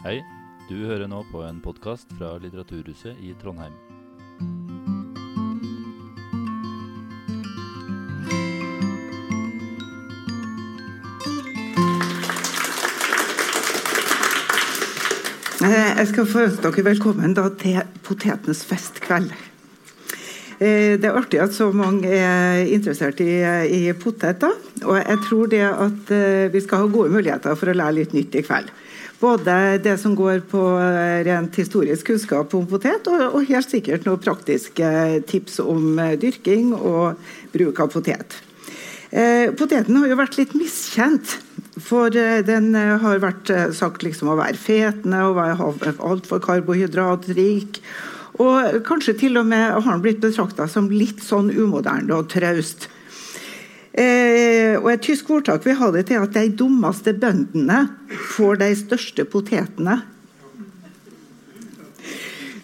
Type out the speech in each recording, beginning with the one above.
Hei, du hører nå på en podkast fra Litteraturhuset i Trondheim. Eh, Jeg skal få ønske dere velkommen til Potetens festkveld. Eh, Det er artig at så mange er interessert i, i poteter. Og jeg tror det at eh, vi skal ha gode muligheter for å lære litt nytt i kveld. Både det som går på eh, rent historisk kunnskap om potet, og, og helt sikkert noen praktiske tips om eh, dyrking og bruk av potet. Eh, poteten har jo vært litt miskjent, for eh, den eh, har vært eh, sagt liksom å være fetende og være altfor karbohydratrik. Og kanskje til og med har den blitt betrakta som litt sånn umoderne og traust. Eh, og Et tysk ordtak vil ha det til at de dummeste bøndene får de største potetene.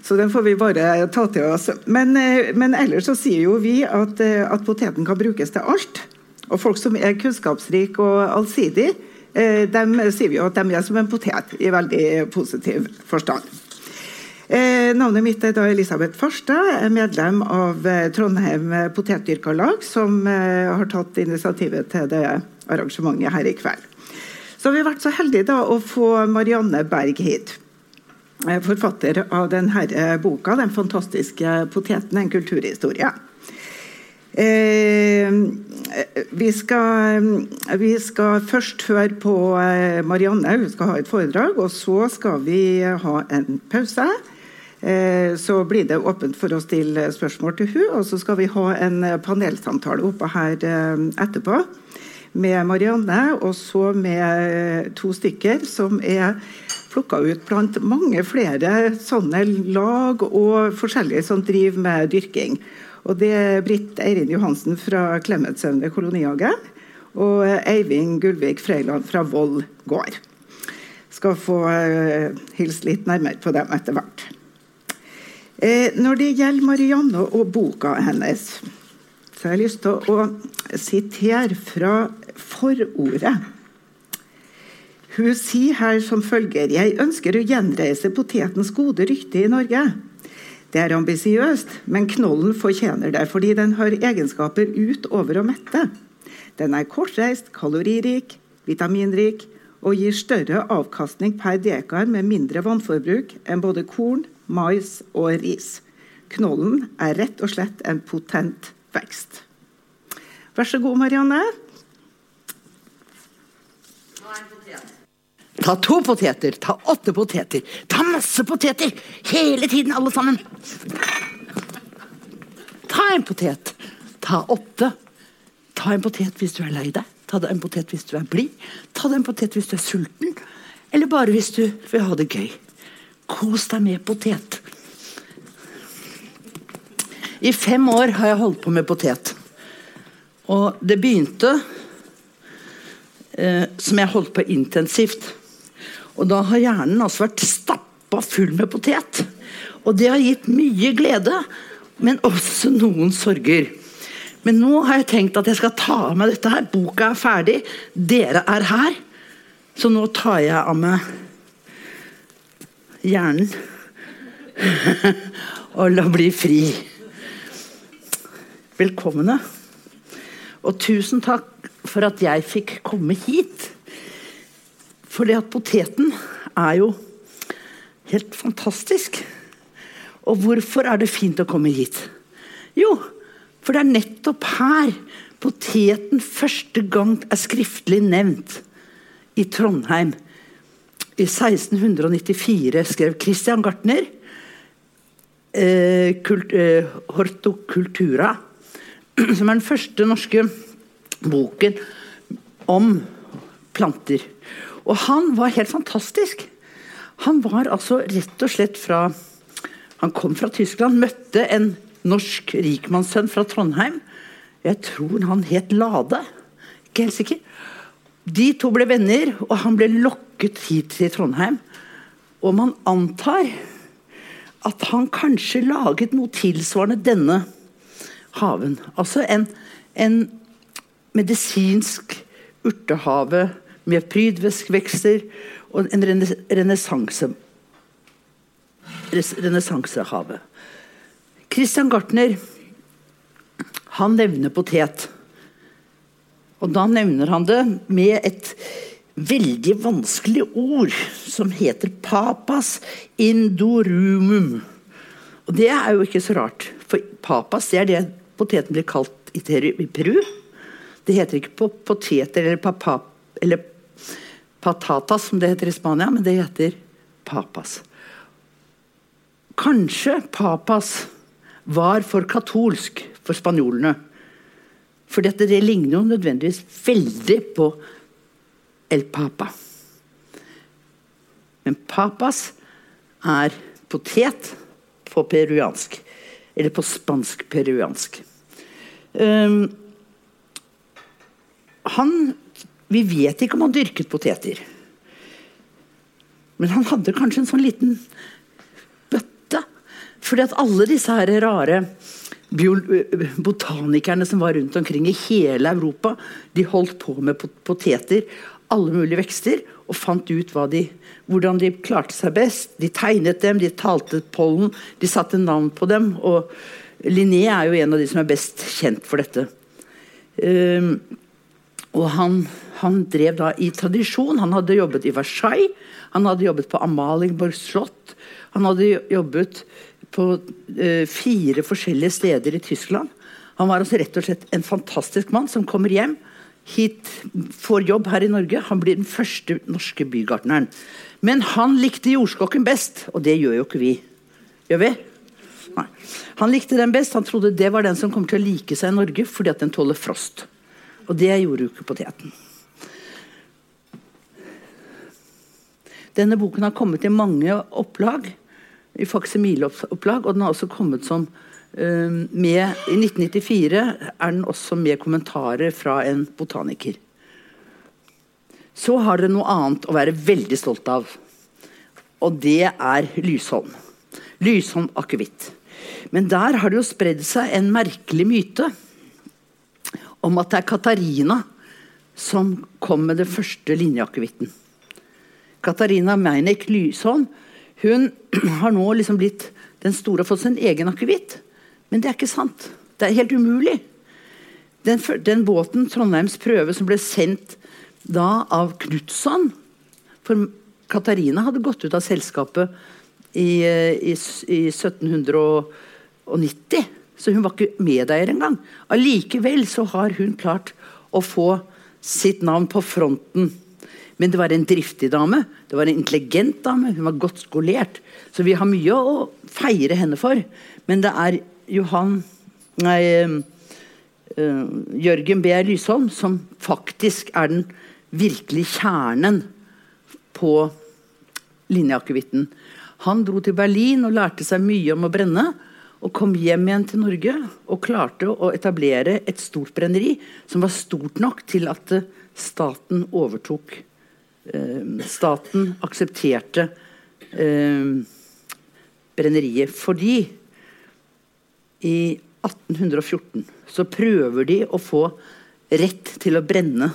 Så den får vi bare ta til oss. Men, eh, men ellers så sier jo vi at, eh, at poteten kan brukes til alt. Og folk som er kunnskapsrike og allsidige, eh, sier vi jo at de er som en potet i veldig positiv forstand. Eh, navnet mitt er da Elisabeth Farstad. Er medlem av eh, Trondheim Potetdyrkarlag, som eh, har tatt initiativet til det arrangementet her i kveld. Så har vi vært så heldige da å få Marianne Berg hit. eh, Forfatter av denne boka, 'Den fantastiske poteten', en kulturhistorie. Eh, vi, skal, vi skal først høre på eh, Marianne, hun skal ha et foredrag. Og så skal vi ha en pause. Eh, så blir det åpent for å stille spørsmål til hun, og så skal vi ha en panelsamtale oppe her eh, etterpå med Marianne, og så med to stykker som er plukka ut blant mange flere sånne lag og forskjellige som driver med dyrking. Og Det er Britt Eirin Johansen fra Klemetsøvne kolonihage og Eivind Gullvik Freiland fra Voll gård. Skal få hilse litt nærmere på dem etter hvert. Eh, når det gjelder Marianne og boka hennes, så har jeg lyst til å sitere fra forordet. Hun sier her som følger Jeg ønsker å gjenreise potetens gode rykte i Norge. Det er ambisiøst, men knollen fortjener det fordi den har egenskaper utover å mette. Den er kortreist, kaloririk, vitaminrik og gir større avkastning per dekar med mindre vannforbruk enn både korn, mais og ris. Knollen er rett og slett en potent vekst. Vær så god, Marianne. Ta to poteter, ta åtte poteter, ta masse poteter! Hele tiden, alle sammen. Ta en potet. Ta åtte. Ta en potet hvis du er lei deg. Ta deg en potet hvis du er blid. Ta deg en potet hvis du er sulten. Eller bare hvis du vil ha det gøy. Kos deg med potet. I fem år har jeg holdt på med potet. Og det begynte eh, som jeg holdt på intensivt. Og da har hjernen altså vært stappa full med potet. Og det har gitt mye glede, men også noen sorger. Men nå har jeg tenkt at jeg skal ta av meg dette her. Boka er ferdig, dere er her. Så nå tar jeg av meg hjernen. og la bli fri. Velkomne. Og tusen takk for at jeg fikk komme hit. For det at poteten er jo helt fantastisk. Og hvorfor er det fint å komme hit? Jo, for det er nettopp her poteten første gang er skriftlig nevnt. I Trondheim. I 1694 skrev Christian Gartner eh, kult, eh, Hortokultura, som er den første norske boken om planter. Og han var helt fantastisk. Han var altså rett og slett fra Han kom fra Tyskland, møtte en norsk rikmannssønn fra Trondheim. Jeg tror han het Lade. Ikke helt sikker. De to ble venner, og han ble lokket hit til Trondheim. Og man antar at han kanskje laget noe tilsvarende denne haven. Altså en, en medisinsk urtehave med prydvekster og en renessanse renessansehavet. Christian Gartner han nevner potet. Og da nevner han det med et veldig vanskelig ord som heter 'papas indorumum'. Og det er jo ikke så rart, for papas det er det poteten blir kalt i Peru. Det heter ikke poteter eller, papap, eller patatas, som det heter i Spania, men det heter papas. Kanskje papas var for katolsk for spanjolene. For dette, det ligner jo nødvendigvis veldig på el papa. Men papas er potet på peruansk. Eller på spansk-peruansk. Um, han Vi vet ikke om han dyrket poteter. Men han hadde kanskje en sånn liten bøtte. Fordi at alle disse her rare botanikerne som var rundt omkring i hele Europa, de holdt på med poteter, alle mulige vekster, og fant ut de, hvordan de klarte seg best. De tegnet dem, de talte pollen, de satte navn på dem. og Linné er jo en av de som er best kjent for dette. Um, og han, han, drev da i tradisjon. Han hadde jobbet i Versailles, han hadde jobbet på Amalienborg slott. Han hadde jobbet på uh, fire forskjellige steder i Tyskland. Han var altså rett og slett en fantastisk mann som kommer hjem hit, får jobb her i Norge. Han blir den første norske bygartneren. Men han likte jordskokken best, og det gjør jo ikke vi. Gjør vi? Nei. Han likte den best. Han trodde det var den som kom til å like seg i Norge fordi at den tåler frost. Og det gjorde jo ikke poteten. Denne boken har kommet i mange opplag, i faksimileopplag, og den har også kommet som uh, med I 1994 er den også med kommentarer fra en botaniker. Så har dere noe annet å være veldig stolt av, og det er Lysholm. Lysholm akevitt. Men der har det jo spredd seg en merkelig myte om at det er Katarina som kom med den første linjeakevitten. Katarina Meinek Lysholm hun har nå liksom blitt den store og fått sin egen akevitt. Men det er ikke sant. Det er helt umulig. Den, den båten, Trondheims prøve, som ble sendt da av Knutson For Katarina hadde gått ut av selskapet i, eh, i, i 1790. Så hun var ikke medeier engang. Allikevel så har hun klart å få sitt navn på fronten. Men det var en driftig dame, det var en intelligent dame, hun var godt skolert. Så vi har mye å feire henne for. Men det er Johan Nei, uh, Jørgen B. Lysholm som faktisk er den virkelige kjernen på linjeakevitten. Han dro til Berlin og lærte seg mye om å brenne. Og kom hjem igjen til Norge og klarte å etablere et stort brenneri som var stort nok til at eh, staten overtok Staten aksepterte eh, brenneriet fordi i 1814 så prøver de å få rett til å brenne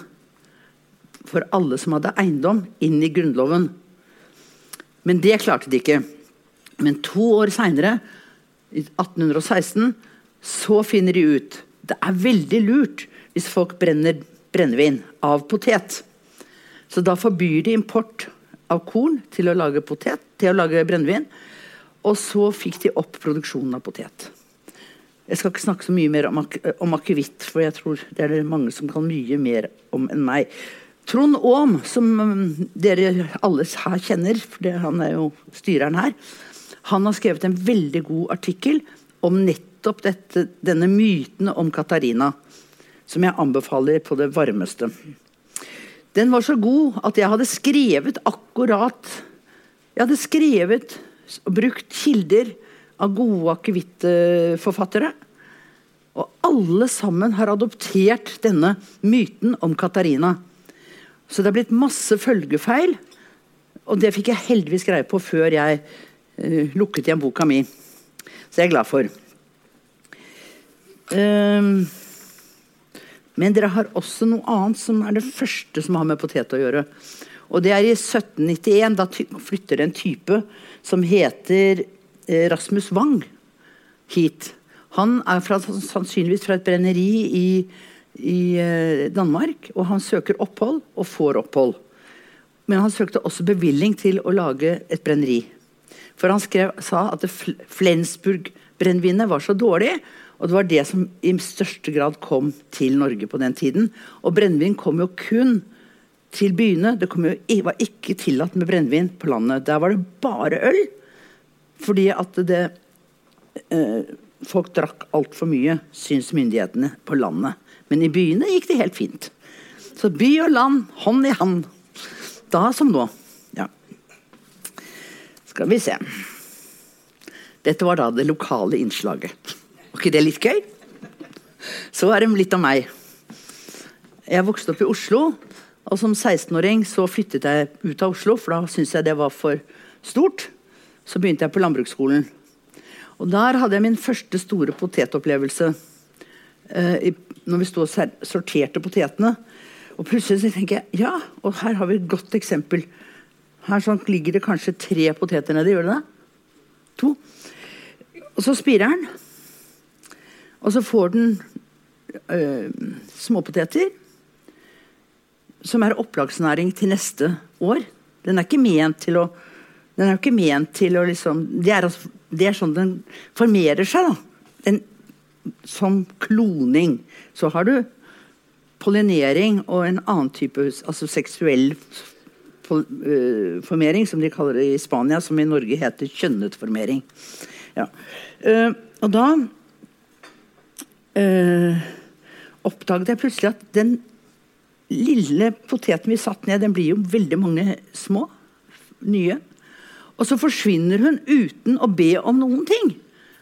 for alle som hadde eiendom, inn i Grunnloven. Men det klarte de ikke. Men to år seinere, i 1816, så finner de ut det er veldig lurt hvis folk brenner brennevin av potet. Så da forbyr de import av korn til å lage potet, til å lage brennevin. Og så fikk de opp produksjonen av potet. Jeg skal ikke snakke så mye mer om, ak akevitt, for jeg tror det er det mange som kan mye mer om enn meg. Trond Aam, som um, dere alle her kjenner, for det, han er jo styreren her, han har skrevet en veldig god artikkel om nettopp dette, denne myten om Katarina, som jeg anbefaler på det varmeste. Den var så god at jeg hadde skrevet akkurat Jeg hadde skrevet og brukt kilder av gode akevittforfattere. Og alle sammen har adoptert denne myten om Katarina. Så det har blitt masse følgefeil. Og det fikk jeg heldigvis greie på før jeg uh, lukket igjen boka mi. Så jeg er glad for. Uh, Men dere har også noe annet som er det første som har med potet å gjøre. Og det er i 1791. Da flytter det en type som heter eh, Rasmus Wang hit. Han er fra, sannsynligvis fra et brenneri i, i eh, Danmark. Og han søker opphold, og får opphold. Men han søkte også bevilling til å lage et brenneri. For han skrev, sa at Flensburg-brennevinet var så dårlig og det var det som i største grad kom til Norge på den tiden. Og brennevin kom jo kun til byene. Det jo, var ikke tillatt med brennevin på landet. Der var det bare øl. Fordi at det eh, Folk drakk altfor mye, syns myndighetene på landet. Men i byene gikk det helt fint. Så by og land, hånd i hånd. Da som nå. Ja. Skal vi se. Dette var da det lokale innslaget. Ikke det litt gøy? Så er det litt om meg. Jeg vokste opp i Oslo. Og som 16-åring så flyttet jeg ut av Oslo, for da syntes jeg det var for stort. Så begynte jeg på landbruksskolen. Og der hadde jeg min første store potetopplevelse. Eh, når vi sto og sorterte potetene. Og plutselig så tenker jeg ja, og her har vi et godt eksempel. Her sånn ligger det kanskje tre poteter nedi. Gjør det det? To. Og så spirer den. Og så får den øh, småpoteter, som er opplagsnæring til neste år. Den er ikke ment til å den er jo ikke ment til å liksom Det er, altså, det er sånn den formerer seg, da. Den, som kloning. Så har du pollinering og en annen type altså seksuell formering, som de kaller det i Spania, som i Norge heter kjønnet formering. Ja. Og da øh, oppdaget jeg plutselig at den lille poteten vi satte ned, den blir jo veldig mange små. Nye. Og så forsvinner hun uten å be om noen ting.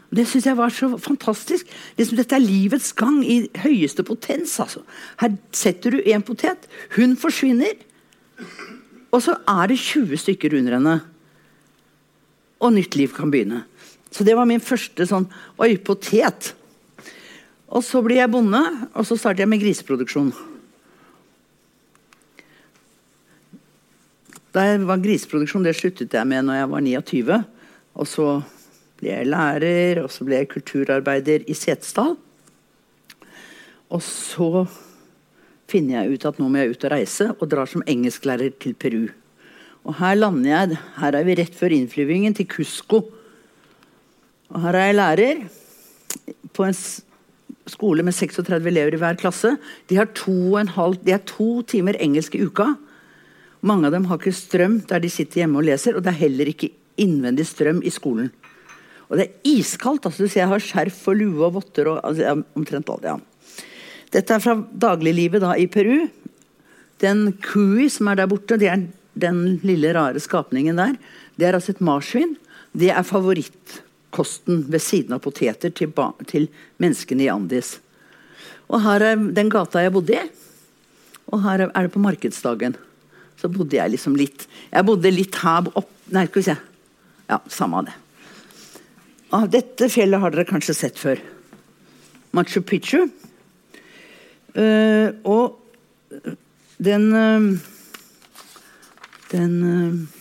Det syns jeg var så fantastisk. Liksom, dette er livets gang i høyeste potens. Altså. Her setter du én potet, hun forsvinner. Og så er det 20 stykker under henne. Og nytt liv kan begynne. Så det var min første sånn Oi, potet. Og så blir jeg bonde, og så starter jeg med griseproduksjon. Da jeg var griseproduksjon, Det sluttet jeg med når jeg var 29. Og så ble jeg lærer, og så ble jeg kulturarbeider i Setesdal. Og så finner jeg ut at nå må jeg ut og reise, og drar som engelsklærer til Peru. Og her lander jeg Her er vi rett før innflyvingen til Cusco. Og her er jeg lærer på en skole med 36 elever i hver klasse. De har to, halv, de har to timer engelsk i uka. Mange av dem har ikke strøm der de sitter hjemme og leser, og det er heller ikke innvendig strøm i skolen. Og det er iskaldt. altså du ser Jeg har skjerf og lue og votter og altså, omtrent alt. ja. Dette er fra dagliglivet da i Peru. Den kui som er der borte, det er den lille, rare skapningen der. Det er altså et marsvin. Det er favoritt kosten ved siden av poteter til, til menneskene i Andis. Og her er den gata jeg bodde i. Og her er det på markedsdagen. Så bodde jeg liksom litt Jeg bodde litt her opp Nei, skal vi se. Ja, samme av det. Ah, dette fjellet har dere kanskje sett før. Machu Picchu. Uh, og den uh, Den uh,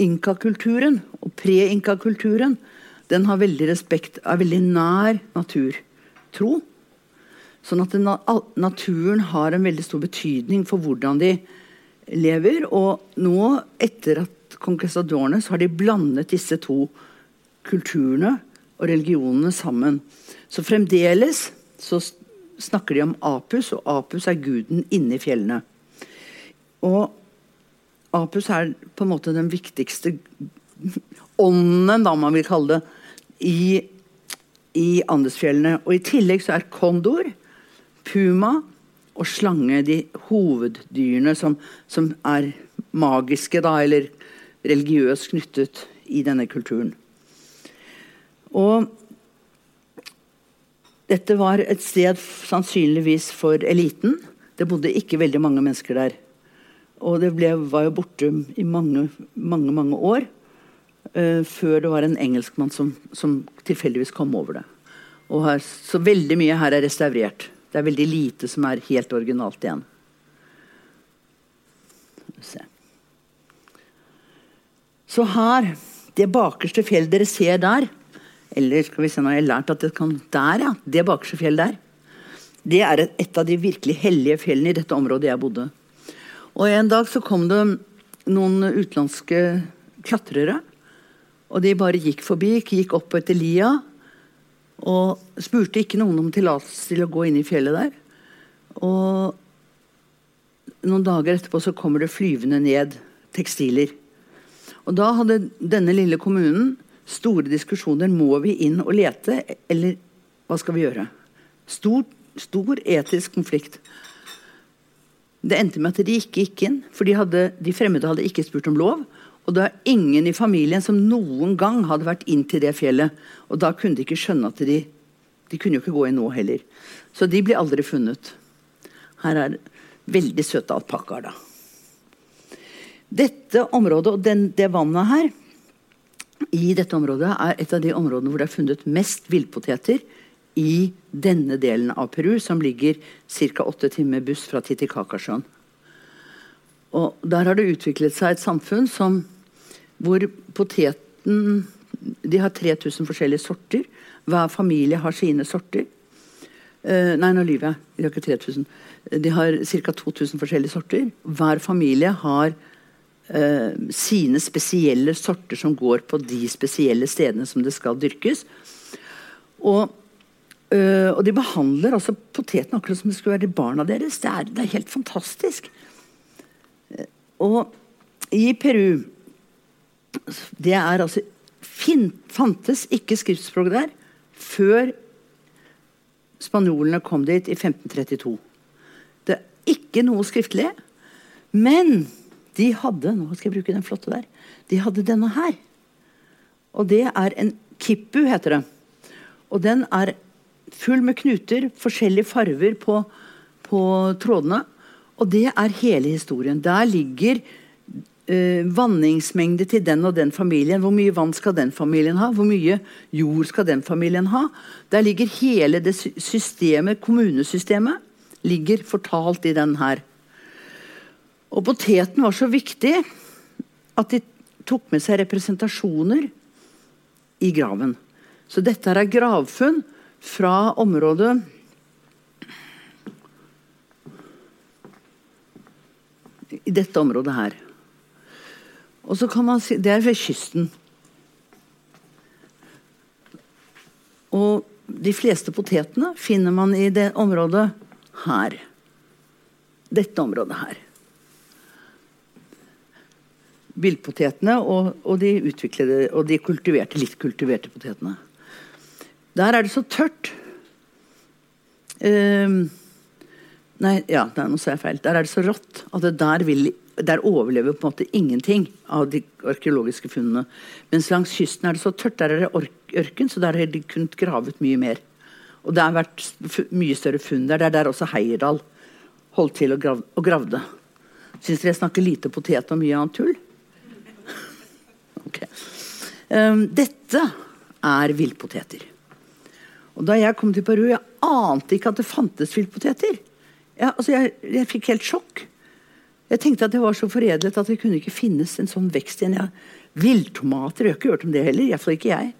inkakulturen og pre-inkakulturen den har veldig respekt, er veldig nær naturtro. Sånn at naturen har en veldig stor betydning for hvordan de lever. Og nå, etter at conquistadorene, så har de blandet disse to kulturene og religionene sammen. Så fremdeles så snakker de om Apus, og Apus er guden inni fjellene. Og Apus er på en måte den viktigste ånden, da man vil kalle det, i, i Andesfjellene. Og i tillegg så er kondor, puma og slange de hoveddyrene som, som er magiske, da, eller religiøst knyttet i denne kulturen. Og dette var et sted sannsynligvis for eliten. Det bodde ikke veldig mange mennesker der. Og det ble, var jo borte i mange, mange, mange år. Uh, før det var en engelskmann som, som tilfeldigvis kom over det. Har, så veldig mye her er restaurert. Det er veldig lite som er helt originalt igjen. Så her, det bakerste fjellet dere ser der Eller skal vi se, nå har jeg lært at det kan Der, ja. Det bakerste fjellet der. Det er et, et av de virkelig hellige fjellene i dette området jeg bodde. Og En dag så kom det noen utenlandske klatrere. Og de bare gikk forbi, gikk opp etter lia. Og spurte ikke noen om tillatelse til å gå inn i fjellet der. Og noen dager etterpå så kommer det flyvende ned tekstiler. Og da hadde denne lille kommunen store diskusjoner. Må vi inn og lete, eller hva skal vi gjøre? Stor, stor etisk konflikt. Det endte med at de ikke gikk inn, for de, hadde, de fremmede hadde ikke spurt om lov. Og det var ingen i familien som noen gang hadde vært inn til det fjellet. Og da kunne de ikke skjønne at de De kunne jo ikke gå inn nå heller. Så de ble aldri funnet. Her er veldig søte alpakkaer, da. Dette området og den, det vannet her i dette området er et av de områdene hvor det er funnet mest villpoteter i denne delen av Peru, som ligger ca. åtte timer buss fra Titicacasjøen. Og der har det utviklet seg et samfunn som, hvor poteten De har 3000 forskjellige sorter. Hver familie har sine sorter. Uh, nei, nå lyver jeg. De har ikke 3000. De har ca. 2000 forskjellige sorter. Hver familie har uh, sine spesielle sorter som går på de spesielle stedene som det skal dyrkes. Og, uh, og de behandler altså poteten akkurat som det skulle være barna deres. Det er, det er helt fantastisk. Og i Peru Det er altså fin, fantes ikke skriftspråk der før spanjolene kom dit i 1532. Det er ikke noe skriftlig. Men de hadde Nå skal jeg bruke den flotte der. De hadde denne her. Og det er en kippu, heter det. Og den er full med knuter, forskjellige farver på, på trådene. Og det er hele historien. Der ligger eh, vanningsmengde til den og den familien. Hvor mye vann skal den familien ha? Hvor mye jord skal den familien ha? Der ligger hele det systemet, kommunesystemet, ligger fortalt i den her. Og poteten var så viktig at de tok med seg representasjoner i graven. Så dette er gravfunn fra området i dette området her. Og så kan man si, Det er ved kysten. Og de fleste potetene finner man i det området her. Dette området her. Villpotetene og, og, de utviklede og de kultiverte, litt kultiverte potetene. Der er det så tørt. Um, Nei, ja, nå sa jeg feil. Der er det så rått at der, vil, der, overlever på en måte ingenting av de arkeologiske funnene. Mens langs kysten er det så tørt. Der er det ørken, så der har de kunnet grave ut mye mer. Og det har vært mye større funn der. Det er der også Heierdal holdt til og, grav, og gravde. Syns dere jeg snakker lite potet og mye annet tull? Okay. Um, dette er villpoteter. Og da jeg kom til Peru, jeg ante ikke at det fantes villpoteter. Jeg, altså jeg, jeg, fikk helt sjokk. Jeg tenkte at det var så foredlet at det kunne ikke finnes en sånn vekst igjen. Villtomater, jeg har ikke hørt om det heller. Iallfall ikke jeg.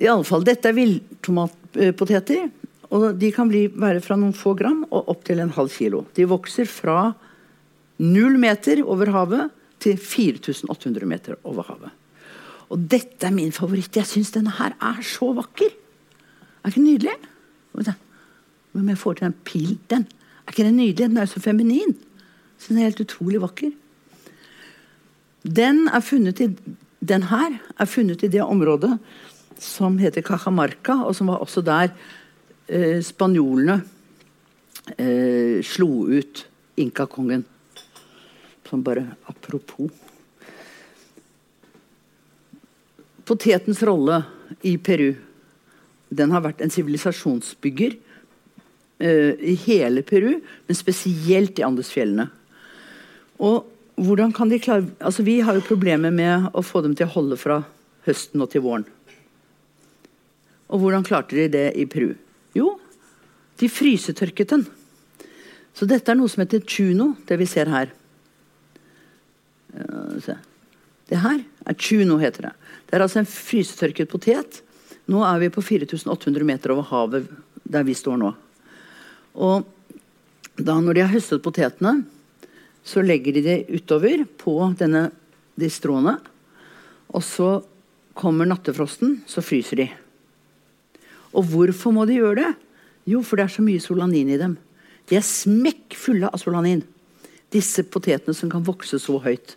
I alle fall, Dette er villtomatpoteter. og De kan bli, være fra noen få gram og opp til en halv kilo. De vokser fra null meter over havet til 4800 meter over havet. Og dette er min favoritt. Jeg syns denne her er så vakker. Er ikke nydelig? Men jeg får til den pilen Den. Er ikke den nydelig? Den er så feminin. Så den er helt utrolig vakker. Den, er funnet i, den her er funnet i det området som heter Cajamarca, og som var også der eh, spanjolene eh, slo ut inkakongen. Som bare apropos. Potetens rolle i Peru den har vært en sivilisasjonsbygger uh, i hele Peru, men spesielt i Andesfjellene. Og hvordan kan de klare altså Vi har jo problemer med å få dem til å holde fra høsten og til våren. Og hvordan klarte de det i Peru? Jo, de frysetørket den. Så dette er noe som heter chuno, det vi ser her. Det her er chuno, heter det. Det er altså en frysetørket potet. Nå er vi på 4800 meter over havet der vi står nå. Og da når de har høstet potetene, så legger de det utover på denne, de stråene. Og så kommer nattefrosten, så fryser de. Og hvorfor må de gjøre det? Jo, for det er så mye solanin i dem. De er smekkfulle av solanin, disse potetene som kan vokse så høyt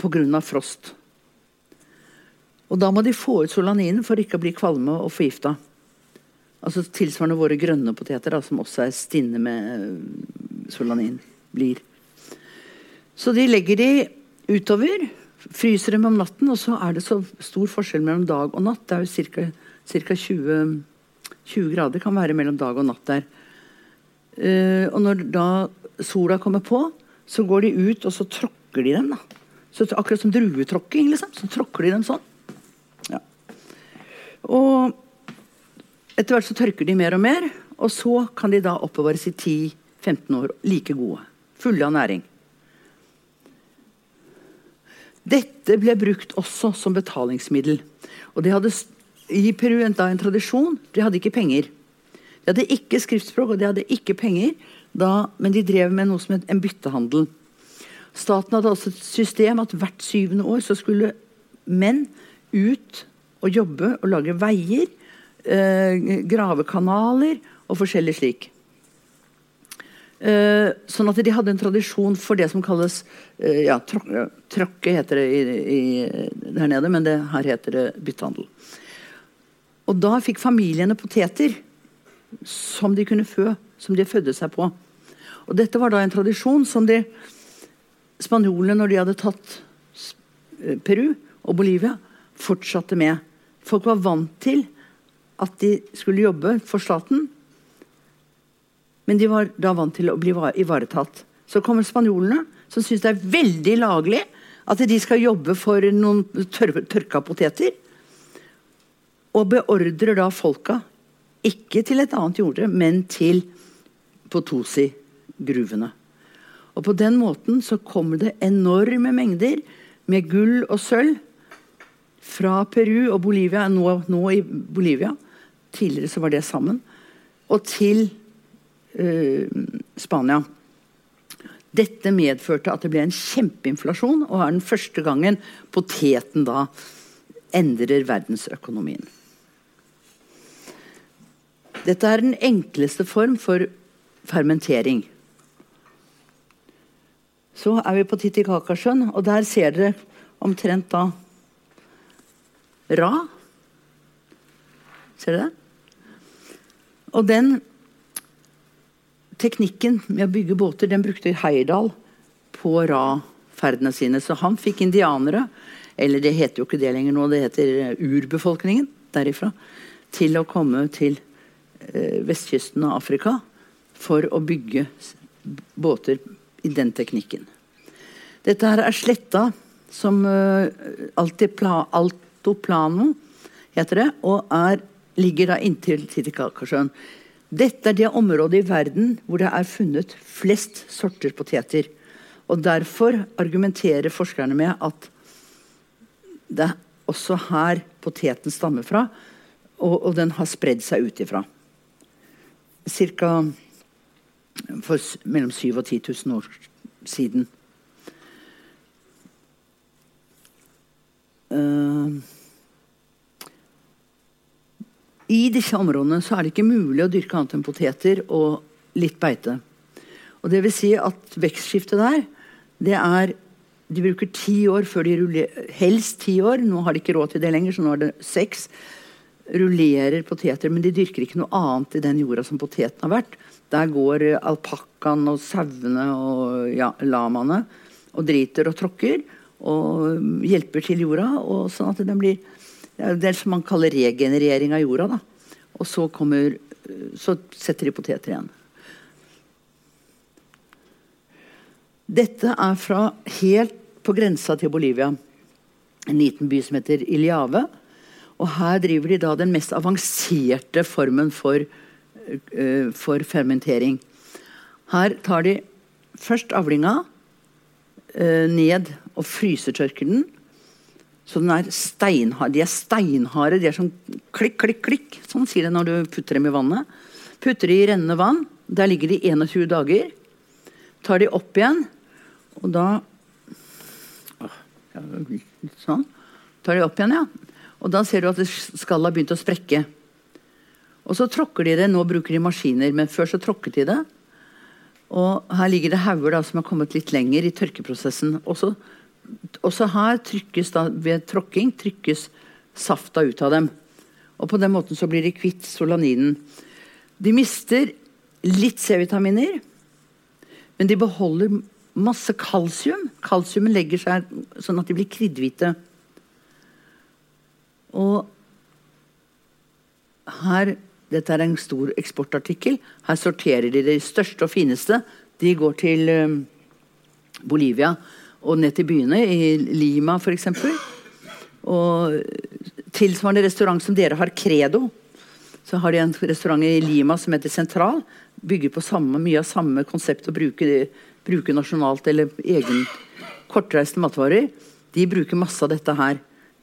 pga. frost. Og da må de få ut solaninen for ikke å bli kvalme og forgifta. Altså Tilsvarende våre grønne poteter, da, som også er stinne med eh, solanin. blir. Så de legger de utover, fryser dem om natten, og så er det så stor forskjell mellom dag og natt. Det er jo ca. 20, 20 grader kan være mellom dag og natt der. Uh, og når da sola kommer på, så går de ut og så tråkker de dem. da. Så Akkurat som druetråkking. Liksom. Så tråkker de dem sånn. Og etter hvert så tørker de mer og mer, og så kan de da oppbevares i 10-15 år like gode. Fulle av næring. Dette ble brukt også som betalingsmiddel. Og de hadde i Peru da en tradisjon. De hadde ikke penger. De hadde ikke skriftspråk, og de hadde ikke penger, da, men de drev med noe som het en byttehandel. Staten hadde også et system at hvert syvende år så skulle menn ut og jobbe og lage veier, eh, grave og forskjellig slik. Eh, sånn at de hadde en tradisjon for det som kalles eh, ja, tråkke, heter det i, i, der nede, men det, her heter det byttehandel. Og da fikk familiene poteter som de kunne fø, som de fødde seg på. Og dette var da en tradisjon som de spanjolene, når de hadde tatt eh, Peru og Bolivia, fortsatte med. Folk var vant til at de skulle jobbe for staten, men de var da vant til å bli ivaretatt. Så kommer spanjolene, som syns det er veldig laglig at de skal jobbe for noen tør tørka poteter. Og beordrer da folka ikke til et annet jorde, men til Potosi-gruvene. Og på den måten så kommer det enorme mengder med gull og sølv fra Peru og Bolivia, nå, nå i Bolivia, tidligere så var det sammen, og til uh, Spania. Dette medførte at det ble en kjempeinflasjon, og er den første gangen poteten da endrer verdensøkonomien. Dette er den enkleste form for fermentering. Så er vi på Titicacasjøen, og der ser dere omtrent da Ra. Ser du det? Og den teknikken med å bygge båter, den brukte Heyerdahl på Ra-ferdene sine. Så han fikk indianere, eller det heter jo ikke det lenger nå, det heter urbefolkningen derifra, til å komme til eh, vestkysten av Afrika for å bygge båter i den teknikken. Dette her er sletta som uh, Altoplano heter det, og er, ligger da inntil Titicacasjøen. Dette er det området i verden hvor det er funnet flest sorter poteter. Og Derfor argumenterer forskerne med at det er også her poteten stammer fra, og, og den har spredd seg ut ifra. Cirka for mellom 7000 og 10 000 år siden. I disse områdene så er det ikke mulig å dyrke annet enn poteter og litt beite. Og det vil si at vekstskiftet der, det er De bruker ti år før de rullerer Helst ti år. Nå har de ikke råd til det lenger, så nå er det seks. Rullerer poteter, men de dyrker ikke noe annet i den jorda som poteten har vært. Der går alpakkaen og sauene og ja, lamaene og driter og tråkker og hjelper til jorda. Og sånn at den blir Det er som man kaller regenerering av jorda. da. Og så, kommer, så setter de poteter igjen. Dette er fra helt på grensa til Bolivia. En liten by som heter Iliave. Og her driver de da den mest avanserte formen for, uh, for fermentering. Her tar de først avlinga uh, ned og frysetørker den. Så den er steinhard. De er steinharde. De er sånn klikk, klikk, klikk. Sånn sier det når du putter dem i vannet. Putter de i rennende vann. Der ligger de 21 dager. Tar de opp igjen, og da Sånn. Tar de opp igjen, ja. Og da ser du at skallet har begynt å sprekke. Og så tråkker de det. Nå bruker de maskiner, men før så tråkket de det. Og her ligger det hauger som har kommet litt lenger i tørkeprosessen. Også, også her trykkes da, ved tråkking trykkes safta ut av dem. Og på den måten så blir de kvitt solaninen. De mister litt C-vitaminer, men de beholder masse kalsium. Kalsiumet legger seg sånn at de blir kriddhvite. Og her Dette er en stor eksportartikkel. Her sorterer de de største og fineste. De går til um, Bolivia og ned til byene, i Lima f.eks. Og tilsvarende restaurant som dere har, Credo. Så har de en restaurant i Lima som heter Sentral bygger på samme, mye av samme konsept å bruke, bruke nasjonalt eller egen kortreiste matvarer. De bruker masse av dette her.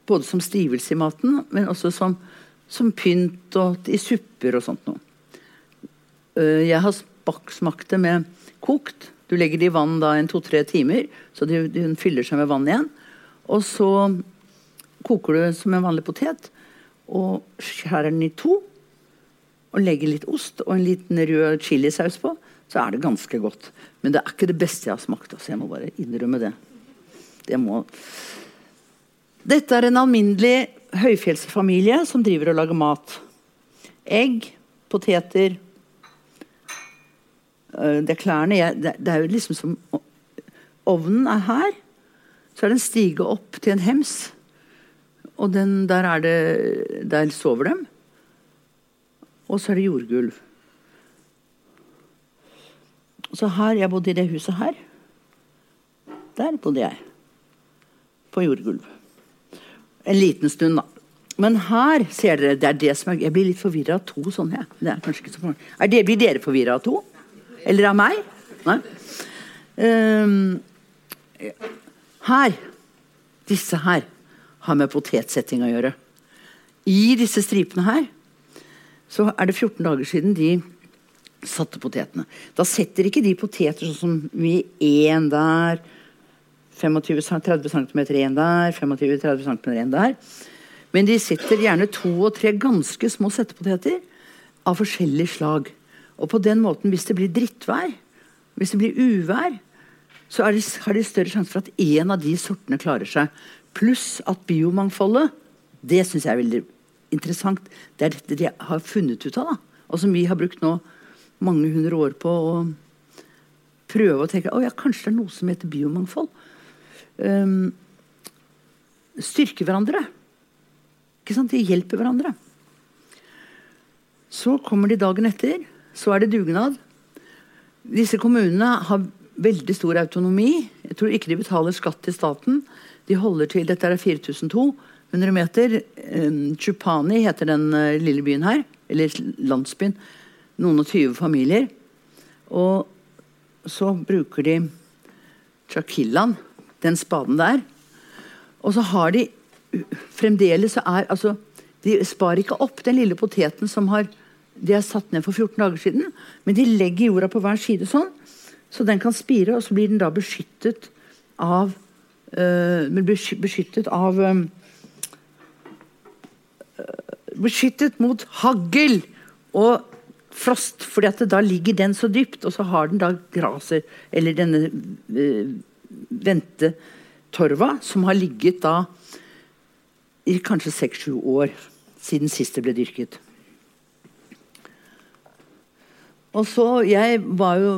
Både som stivelse i maten, men også som, som pynt og i supper og sånt noe. Eh, jeg har smakt det med kokt. Du legger det i vann da en to-tre timer, så hun fyller seg med vann igjen. Og så koker du som en vanlig potet og skjærer den i to og legger litt ost og en liten rød chilisaus på, så er det ganske godt. Men det er ikke det beste jeg har smakt. Altså. Jeg må bare innrømme det. det må... Dette er en alminnelig høyfjellsfamilie som driver og lager mat. Egg, poteter Det er klærne Det er jo liksom som Ovnen er her. Så er den stige opp til en hems. Og den, der, er det, der sover dem. Og så er det jordgulv. Så her, Jeg bodde i det huset her. Der bodde jeg. På jordgulv. En liten stund, da. Men her ser dere, det er det som er, Jeg blir litt forvirra av to sånne. Det er kanskje ikke så er det, Blir dere forvirra av to? Eller av meg? Nei. Um, her, disse her, har med potetsetting å gjøre. I disse stripene her så er det 14 dager siden de satte potetene. Da setter ikke de poteter sånn som vi én der, 25-30 cm én der, 25-30 cm én der. Men de setter gjerne to og tre ganske små settepoteter av forskjellig slag. Og på den måten, hvis det blir drittvær, hvis det blir uvær, så har de større sjanse for at én av de sortene klarer seg. Pluss at biomangfoldet, det syns jeg er veldig interessant. Det er dette de har funnet ut av. da. Og som vi har brukt nå mange hundre år på å prøve å tenke å ja, kanskje det er noe som heter biomangfold. Um, styrke hverandre. Ikke sant? De hjelper hverandre. Så kommer de dagen etter. Så er det dugnad. Disse kommunene har veldig stor autonomi. Jeg tror ikke de betaler skatt til staten. De holder til Dette er 4200 meter. Chupani heter den eh, lille byen her. Eller landsbyen. Noen og tyve familier. Og så bruker de chakillaen, den spaden der. Og så har de Fremdeles så er altså De sparer ikke opp den lille poteten som har de er satt ned for 14 dager siden, men de legger jorda på hver side sånn, så den kan spire, og så blir den da beskyttet av øh, beskyttet av øh, beskyttet mot hagl og frost, fordi at da ligger den så dypt, og så har den da graser, eller denne uh, ventetorva, som har ligget da i kanskje seks-sju år siden sist det ble dyrket. Og så, Jeg var jo,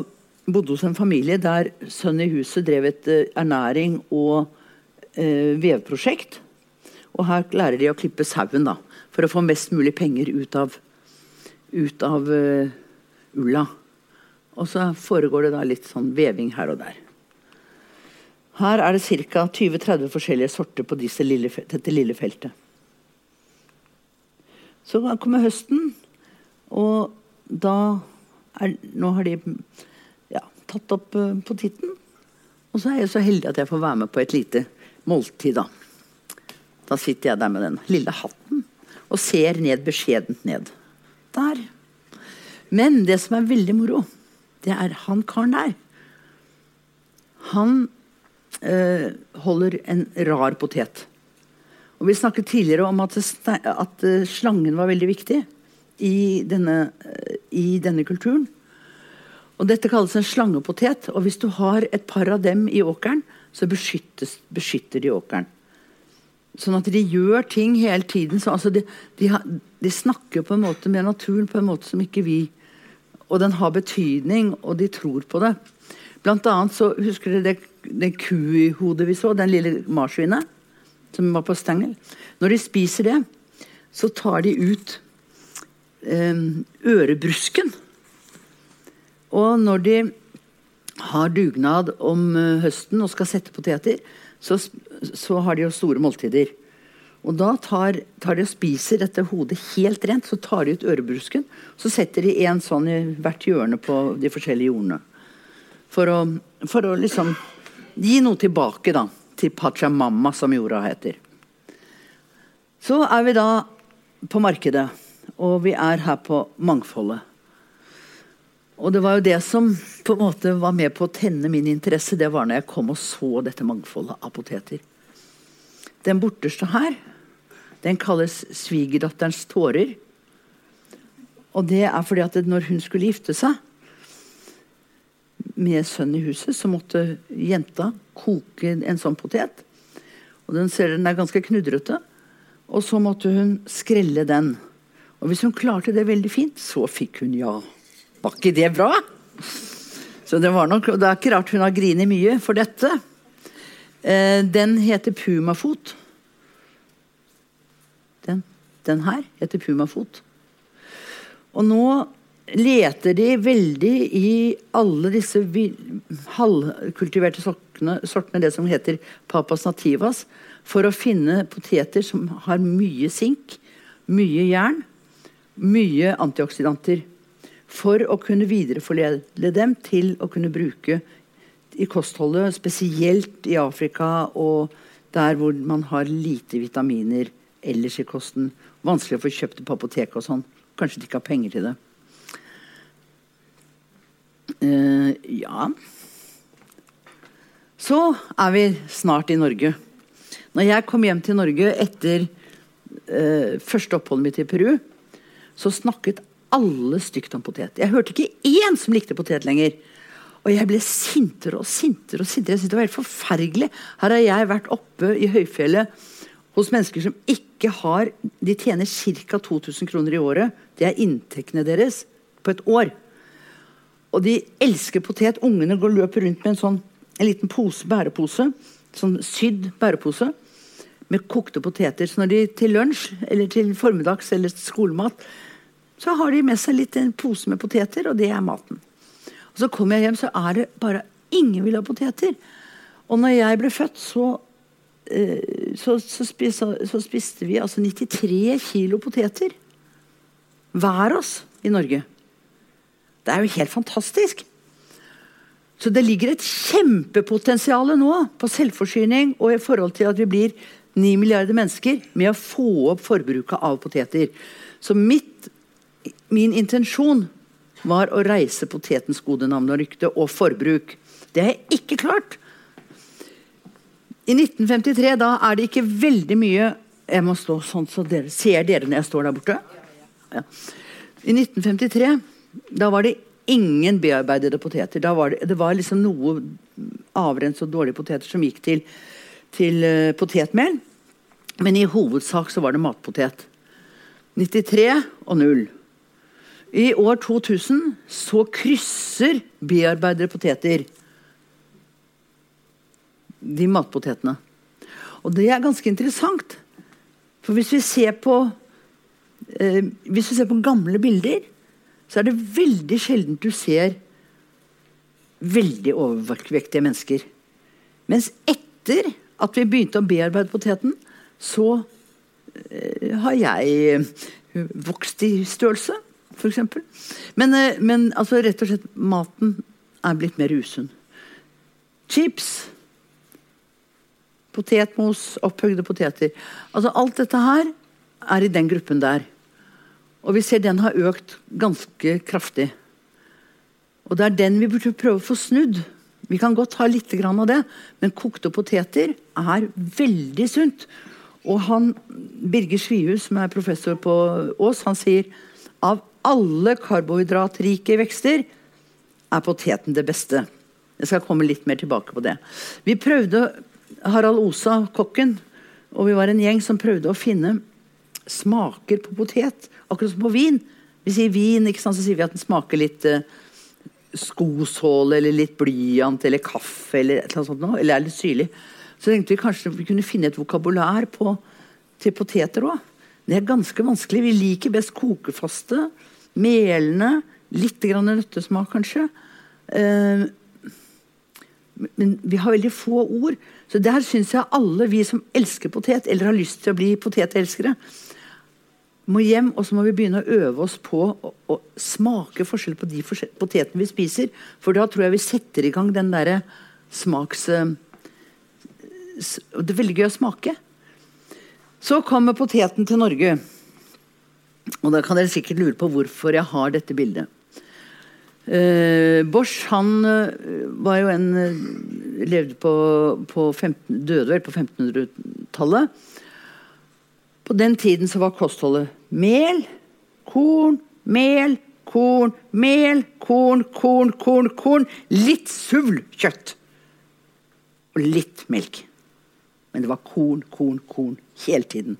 bodde hos en familie der sønnen i huset drev et uh, ernæring og eh, vevprosjekt. Og her lærer de å klippe sauen, da for å få mest mulig penger ut av, ut av uh, ulla. Og så foregår det da litt sånn veving her og der. Her er det ca. 20-30 forskjellige sorter på lille, dette lille feltet. Så kommer høsten, og da er, Nå har de ja, tatt opp uh, poteten. Og så er jeg så heldig at jeg får være med på et lite måltid, da. Da sitter jeg der med den lille hatten og ser ned beskjedent ned. Der. Men det som er veldig moro, det er han karen der. Han øh, holder en rar potet. Og Vi snakket tidligere om at, at uh, slangen var veldig viktig i denne, i denne, kulturen. Og Dette kalles en slangepotet. og Hvis du har et par av dem i åkeren, så beskytter de åkeren. Sånn at de gjør ting hele tiden. Så, altså de, de, de, snakker på en måte med naturen på en måte som ikke vi Og den har betydning, og de tror på det. Blant annet så Husker dere det, det kuhodet vi så? Den lille marsvinet som var på stengel. Når de spiser det, så tar de ut ørebrusken. Og når de har dugnad om uh, høsten og skal sette poteter, så, så, har de jo store måltider. Og da tar, tar, de og spiser dette hodet helt rent. Så tar de ut ørebrusken. Så setter de en sånn i hvert hjørne på de forskjellige jordene. For å, for å liksom gi noe tilbake da, til Pachamama, som jorda heter. Så er vi da på markedet, og vi er her på Mangfoldet. Og det var jo det som på en måte var med på å tenne min interesse. Det var når jeg kom og så dette mangfoldet av poteter. Den borteste her, den kalles svigerdatterens tårer. Og det er fordi at når hun skulle gifte seg med sønn i huset, så måtte jenta koke en sånn potet. Og den ser den er ganske knudrete. Og så måtte hun skrelle den. Og hvis hun klarte det veldig fint, så fikk hun ja. Var ikke det bra? Så det, nok, det er ikke rart hun har grinet mye for dette. Eh, den heter Pumafot. Den, den her heter Pumafot. Og nå leter de veldig i alle disse halvkultiverte sortene, sortene, det som heter papas nativas, for å finne poteter som har mye sink, mye jern, mye antioksidanter for å kunne videreforledle dem til å kunne bruke i kostholdet, spesielt i Afrika og der hvor man har lite vitaminer ellers i kosten. Vanskelig å få kjøpt det på apoteket og sånn. Kanskje de ikke har penger til det. Uh, ja Så er vi snart i Norge. Når jeg kom hjem til Norge etter uh, første oppholdet mitt i Peru, så snakket alle stygt om potet. Jeg hørte ikke én som likte potet lenger. Og jeg ble sintere og sintere. og sintere. Jeg syntes Det var helt forferdelig. Her har jeg vært oppe i høyfjellet hos mennesker som ikke har De tjener ca. 2000 kroner i året. Det er inntektene deres på et år. Og de elsker potet. Ungene går løper rundt med en sånn en liten pose, bærepose. Sånn sydd bærepose med kokte poteter. Så når de til lunsj eller til formiddags eller skolemat så har de med seg litt en pose med poteter, og det er maten. Og Så kommer jeg hjem, så er det bare ingen vil ha poteter. Og når jeg ble født, så, eh, så, så, spiste, så spiste vi altså 93 kilo poteter. Hver oss i Norge. Det er jo helt fantastisk. Så det ligger et kjempepotensial nå på selvforsyning og i forhold til at vi blir 9 milliarder mennesker med å få opp forbruket av poteter. Så mitt Min intensjon var å reise potetens gode navn og rykte og forbruk. Det har jeg ikke klart. I 1953 da er det ikke veldig mye Jeg må stå sånn så dere ser dere når jeg står der borte. Ja. I 1953 da var det ingen bearbeidede poteter. Var det, det var liksom noe avrens og dårlige poteter som gikk til, til uh, potetmel. Men i hovedsak så var det matpotet. 93 og 0. I år 2000 så krysser bearbeidede poteter de matpotetene. Og det er ganske interessant. For hvis vi ser på eh, hvis vi ser på gamle bilder, så er det veldig sjelden du ser veldig overvektige mennesker. Mens etter at vi begynte å bearbeide poteten, så Eh, har jeg vokst i størrelse, f.eks. Men, eh, men altså, rett og slett, maten er blitt mer usunn. Chips, potetmos, opphøgde poteter. Altså, alt dette her er i den gruppen der. Og vi ser den har økt ganske kraftig. Og det er den vi burde prøve å få snudd. Vi kan godt ha litt av det, men kokte poteter er veldig sunt. Og han, Birger Svihus, som er professor på Ås, han sier av alle karbohydratrike vekster er poteten det beste. Jeg skal komme litt mer tilbake på det. Vi prøvde, Harald Osa, kokken, og vi var en gjeng som prøvde å finne smaker på potet, akkurat som på vin. Vi sier vin, ikke sant? så sier vi at den smaker litt eh, skosåle eller litt blyant eller kaffe eller et eller annet sånt eller er litt syrlig. Så tenkte vi kanskje vi kunne finne et vokabulær på, til poteter òg. Det er ganske vanskelig. Vi liker best kokefaste, melende, litt grann nøttesmak kanskje. Uh, men vi har veldig få ord. Så der syns jeg alle vi som elsker potet, eller har lyst til å bli potetelskere, må hjem og så må vi begynne å øve oss på å, å smake forskjell på de potetene vi spiser. For da tror jeg vi setter i gang den derre smaks... Uh, det er veldig gøy å smake. Så kommer poteten til Norge. Og da kan dere sikkert lure på hvorfor jeg har dette bildet. Eh, Bosch han uh, var jo en uh, levde på, på 15, Døde vel på 1500-tallet. På den tiden så var kostholdet mel, korn, mel, korn, mel, korn, korn, korn, korn. Litt kjøtt Og litt melk. Men det var korn, korn, korn hele tiden.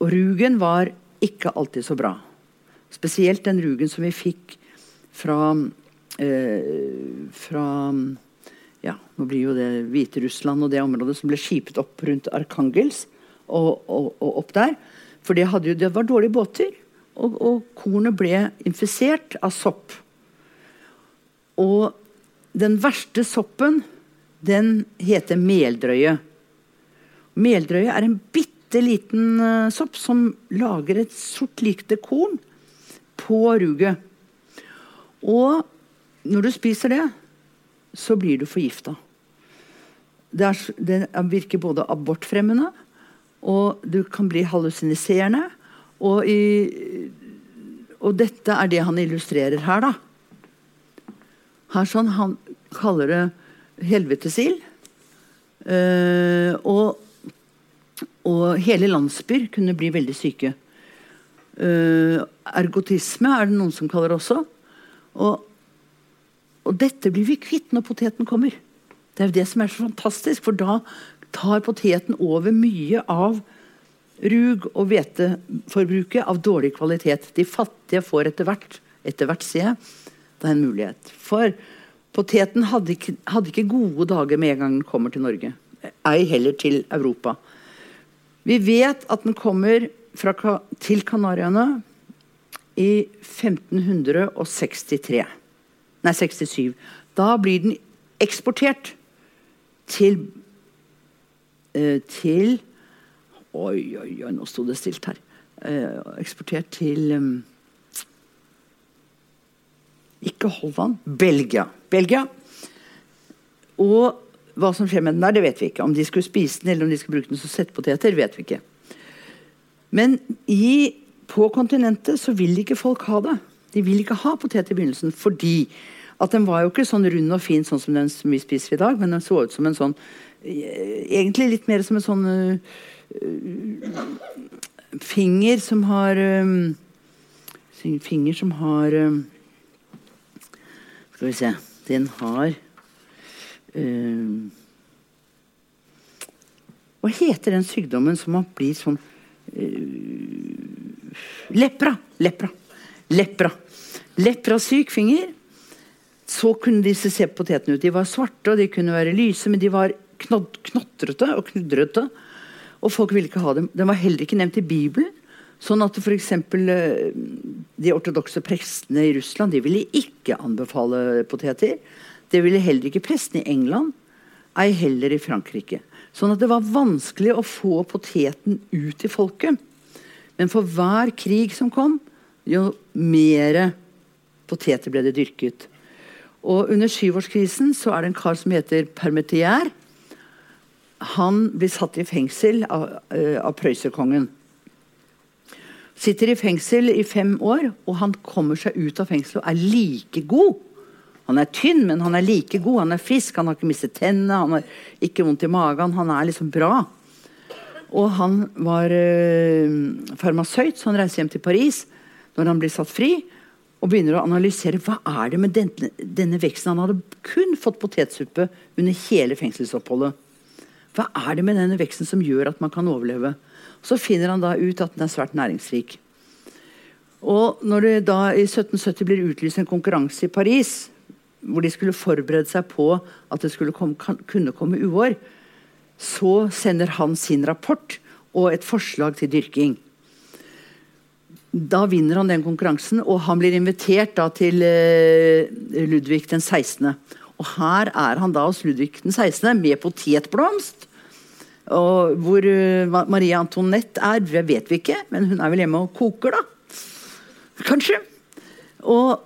Og rugen var ikke alltid så bra. Spesielt den rugen som vi fikk fra, eh, fra ja, nå blir jo det Hviterussland og det området som ble skipet opp rundt Arkangels og, og, og opp der. For det, jo, det, var dårlige båter. Og, og, kornet ble infisert av sopp. Og den verste soppen, den heter meldrøye. Meldrøye er en bitte liten uh, sopp som lager et sort likte korn på ruget. Og når du spiser det, så blir du forgifta. Det, det virker både abortfremmende og du kan bli hallusiniserende. Og, og dette er det han illustrerer her, da. Her sånn, Han kaller det helvetesild. Uh, og, og, hele landsbyer kunne bli veldig syke. Uh, ergotisme er det noen som kaller det også. Og, og dette blir vi kvitt når poteten kommer. Det er jo det som er så fantastisk, for da tar poteten over mye av rug- og hveteforbruket av dårlig kvalitet. De fattige får etter hvert, etter hvert ser jeg, det er en mulighet. For poteten hadde ikke, hadde ikke gode dager med en gang den kommer til Norge. Ei heller til Europa. Vi vet at den kommer fra, til Kanariøyene i 1563. Nei, 67. Da blir den eksportert til Eh, til Oi, oi, oi, nå sto det stilt her. Eh, eksportert til um, Ikke Holland, Belgia. Belgia. Og hva som skjer med den der, det vet vi ikke. Om de skulle spise den eller om de skulle bruke den som settepoteter, vet vi ikke. Men i, på kontinentet så vil ikke folk ha det. De vil ikke ha potet i begynnelsen fordi at den var jo ikke sånn rund og fin sånn som den vi spiser i dag, men den så ut som en sånn Egentlig litt mer som en sånn uh, finger som har um, Finger som har um, Skal vi se Den har um, Hva heter den sykdommen som man blir sånn uh, Lepra. Lepra. Lepra. Leprasyk finger. Så kunne disse se potetene ut. De var svarte og de kunne være lyse, men de var knotrete og knudrete. Og folk ville ikke ha dem. Den var heller ikke nevnt i Bibelen. Sånn at f.eks. Eh, de ortodokse prestene i Russland de ville ikke anbefale poteter. Det ville heller ikke prestene i England, ei heller i Frankrike. Sånn at det var vanskelig å få poteten ut til folket. Men for hver krig som kom, jo mer poteter ble det dyrket. Og under syvårskrisen så er det en kar som heter Permetier. Han blir satt i fengsel av, uh, av prøyserkongen. Sitter i fengsel i fem år, og han kommer seg ut av fengselet og er like god. Han er tynn, men han er like god. Han er frisk, han har ikke mistet tennene, han har ikke vondt i magen. Han er liksom bra. Og han var øh, farmasøyt, så han reiser hjem til Paris når han blir satt fri. Og begynner å analysere hva er det med denne, denne veksten. Han hadde kun fått potetsuppe under hele fengselsoppholdet. Hva er det med denne veksten som gjør at man kan overleve? Så finner han da ut at den er svært næringsrik. Og når det da i 1770 blir utlyst en konkurranse i Paris, hvor de skulle forberede seg på at det skulle komme, kunne komme uår, så sender han sin rapport og et forslag til dyrking. Da vinner han den konkurransen, og han blir invitert da til eh, Ludvig den 16. Og her er han da hos Ludvig den 16. med potetblomst og hvor uh, Marie Antoinette er, det vet vi ikke, men hun er vel hjemme og koker, da. Kanskje. Og,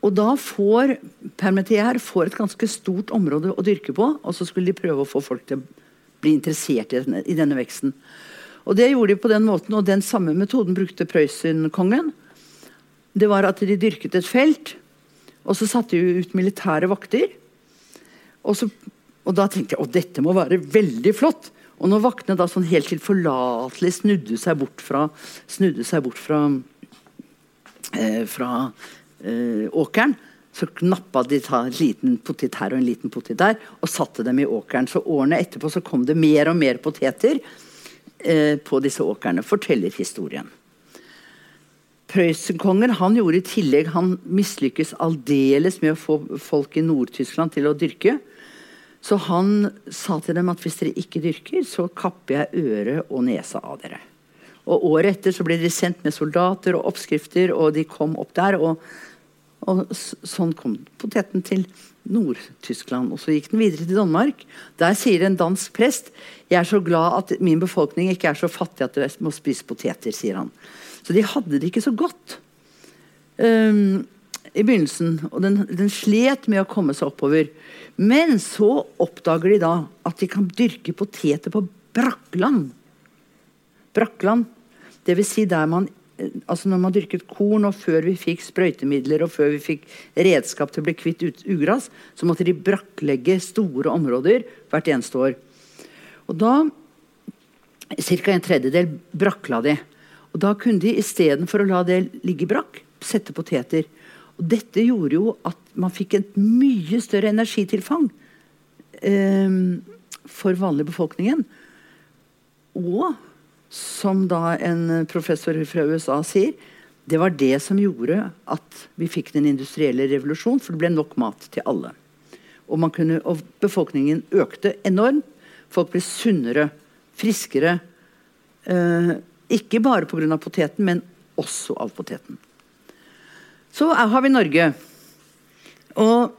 og da får Permetier får et ganske stort område å dyrke på, og så skulle de prøve å få folk til å bli interessert i denne, i denne veksten. Og det gjorde de på den måten, og den samme metoden brukte Prøysen-kongen. Det var at de dyrket et felt, og så satte de ut militære vakter. Og så og da tenkte jeg at dette må være veldig flott. Og når vaktene da sånn helt tilforlatelig snudde seg bort fra, snudde seg bort fra, eh, fra åkeren, så knappa de ta en liten potet her og en liten potet der og satte dem i åkeren. Så årene etterpå så kom det mer og mer poteter eh, på disse åkrene, forteller historien. Prøysenkongen han gjorde i tillegg Han mislykkes aldeles med å få folk i Nord-Tyskland til å dyrke. Så han sa til dem at hvis dere ikke dyrker, så kapper jeg øret og nesa av dere. Og Året etter så ble de sendt med soldater og oppskrifter, og de kom opp der. Og, og sånn kom poteten til Nord-Tyskland. Og så gikk den videre til Danmark. Der sier en dansk prest jeg er så glad at min befolkning ikke er så fattig at de må spise poteter. sier han. Så de hadde det ikke så godt um, i begynnelsen. Og den, den slet med å komme seg oppover. Men så oppdager de da at de kan dyrke poteter på brakkland. Brakkland, dvs. Si der man altså når man dyrket korn, og før vi fikk sprøytemidler og før vi fikk redskap til å bli kvitt ugras, så måtte de brakklegge store områder hvert eneste år. Og da Ca. en tredjedel brakla de. Og da kunne de istedenfor å la det ligge brakk, sette poteter. Og dette gjorde jo at man fikk et mye større energitilfang eh, for vanlig befolkningen. Og som da en professor fra USA sier, det var det som gjorde at vi fikk den industrielle revolusjon, for det ble nok mat til alle. Og, kunne, og befolkningen økte enormt. Folk ble sunnere, friskere. Eh, ikke bare pga. poteten, men også av poteten. Så har vi Norge. Og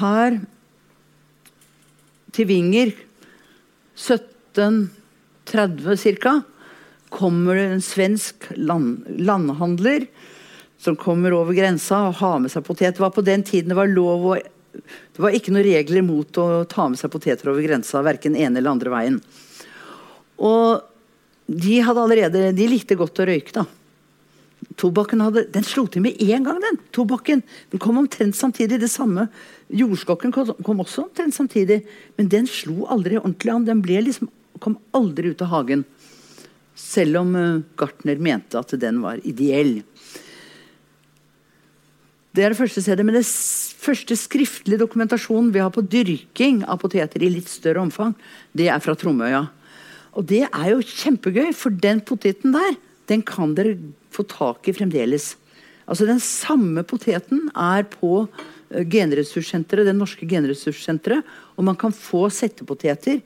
her til Vinger 1730 ca. kommer det en svensk land, landhandler som kommer over grensa og har med seg potet. Det var på den tiden det var lov å Det var ikke noen regler mot å ta med seg poteter over grensa, verken ene eller andre veien. Og de hadde allerede De likte godt å røyke, da. Tobakken hadde, den slo til med én gang, den. Tobakken. Den kom omtrent samtidig. Det samme. Jordskokken kom også omtrent samtidig. Men den slo aldri ordentlig an. Den ble liksom, kom aldri ut av hagen. Selv om uh, Gartner mente at den var ideell. Det er det første stedet. Men det første skriftlige dokumentasjonen vi har på dyrking av poteter i litt større omfang, det er fra Tromøya. Og det er jo kjempegøy, for den poteten der, den kan dere få tak i fremdeles. Altså Den samme poteten er på eh, genressurssenteret, det norske genressurssenteret. Og man kan få settepoteter.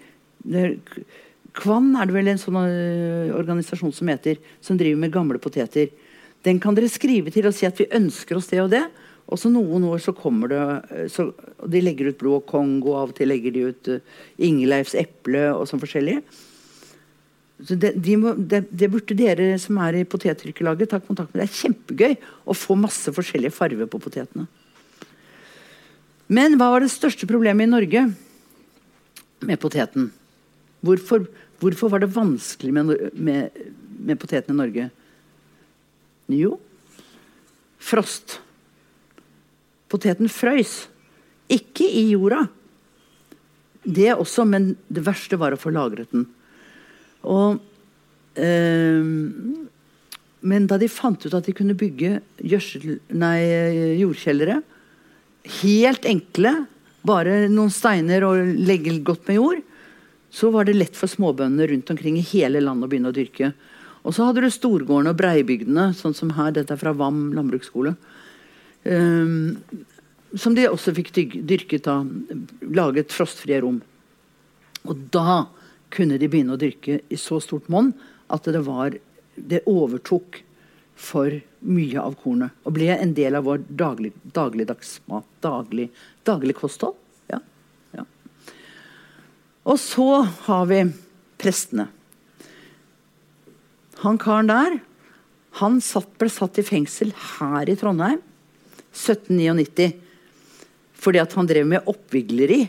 Kvann er det vel en sånn uh, organisasjon som heter, som driver med gamle poteter. Den kan dere skrive til og si at vi ønsker oss det og det. Og så noen år så kommer det eh, så, De legger ut Blå Kongo, av og til legger de ut uh, Ingeleifs eple og sånn forskjellig. Så det, de må, det, burde dere som er i potetrykkelaget ta kontakt med. Det er kjempegøy å få masse forskjellige farger på potetene. Men hva var det største problemet i Norge med poteten? Hvorfor, hvorfor var det vanskelig med, med, med poteten i Norge? Jo, frost. Poteten frøys. Ikke i jorda. Det også, men det verste var å få lagret den. Og, eh, men da de fant ut at de kunne bygge gjørsel, nei, jordkjellere Helt enkle, bare noen steiner og legge godt med jord, så var det lett for småbøndene rundt omkring i hele landet å begynne å dyrke. Og så hadde du storgårdene og breibygdene, sånn som her. Dette er fra Vam landbruksskole. Um, som de også fikk dyrket av. Laget frostfrie rom. Og da kunne de begynne å dyrke i så stort monn at det var Det overtok for mye av kornet. Og ble en del av vår daglig, dagligdagsmat. Daglig, daglig kosthold. Og så har vi prestene. Han karen der han satt, ble satt i fengsel her i Trondheim 1799 fordi at han drev med oppvigleri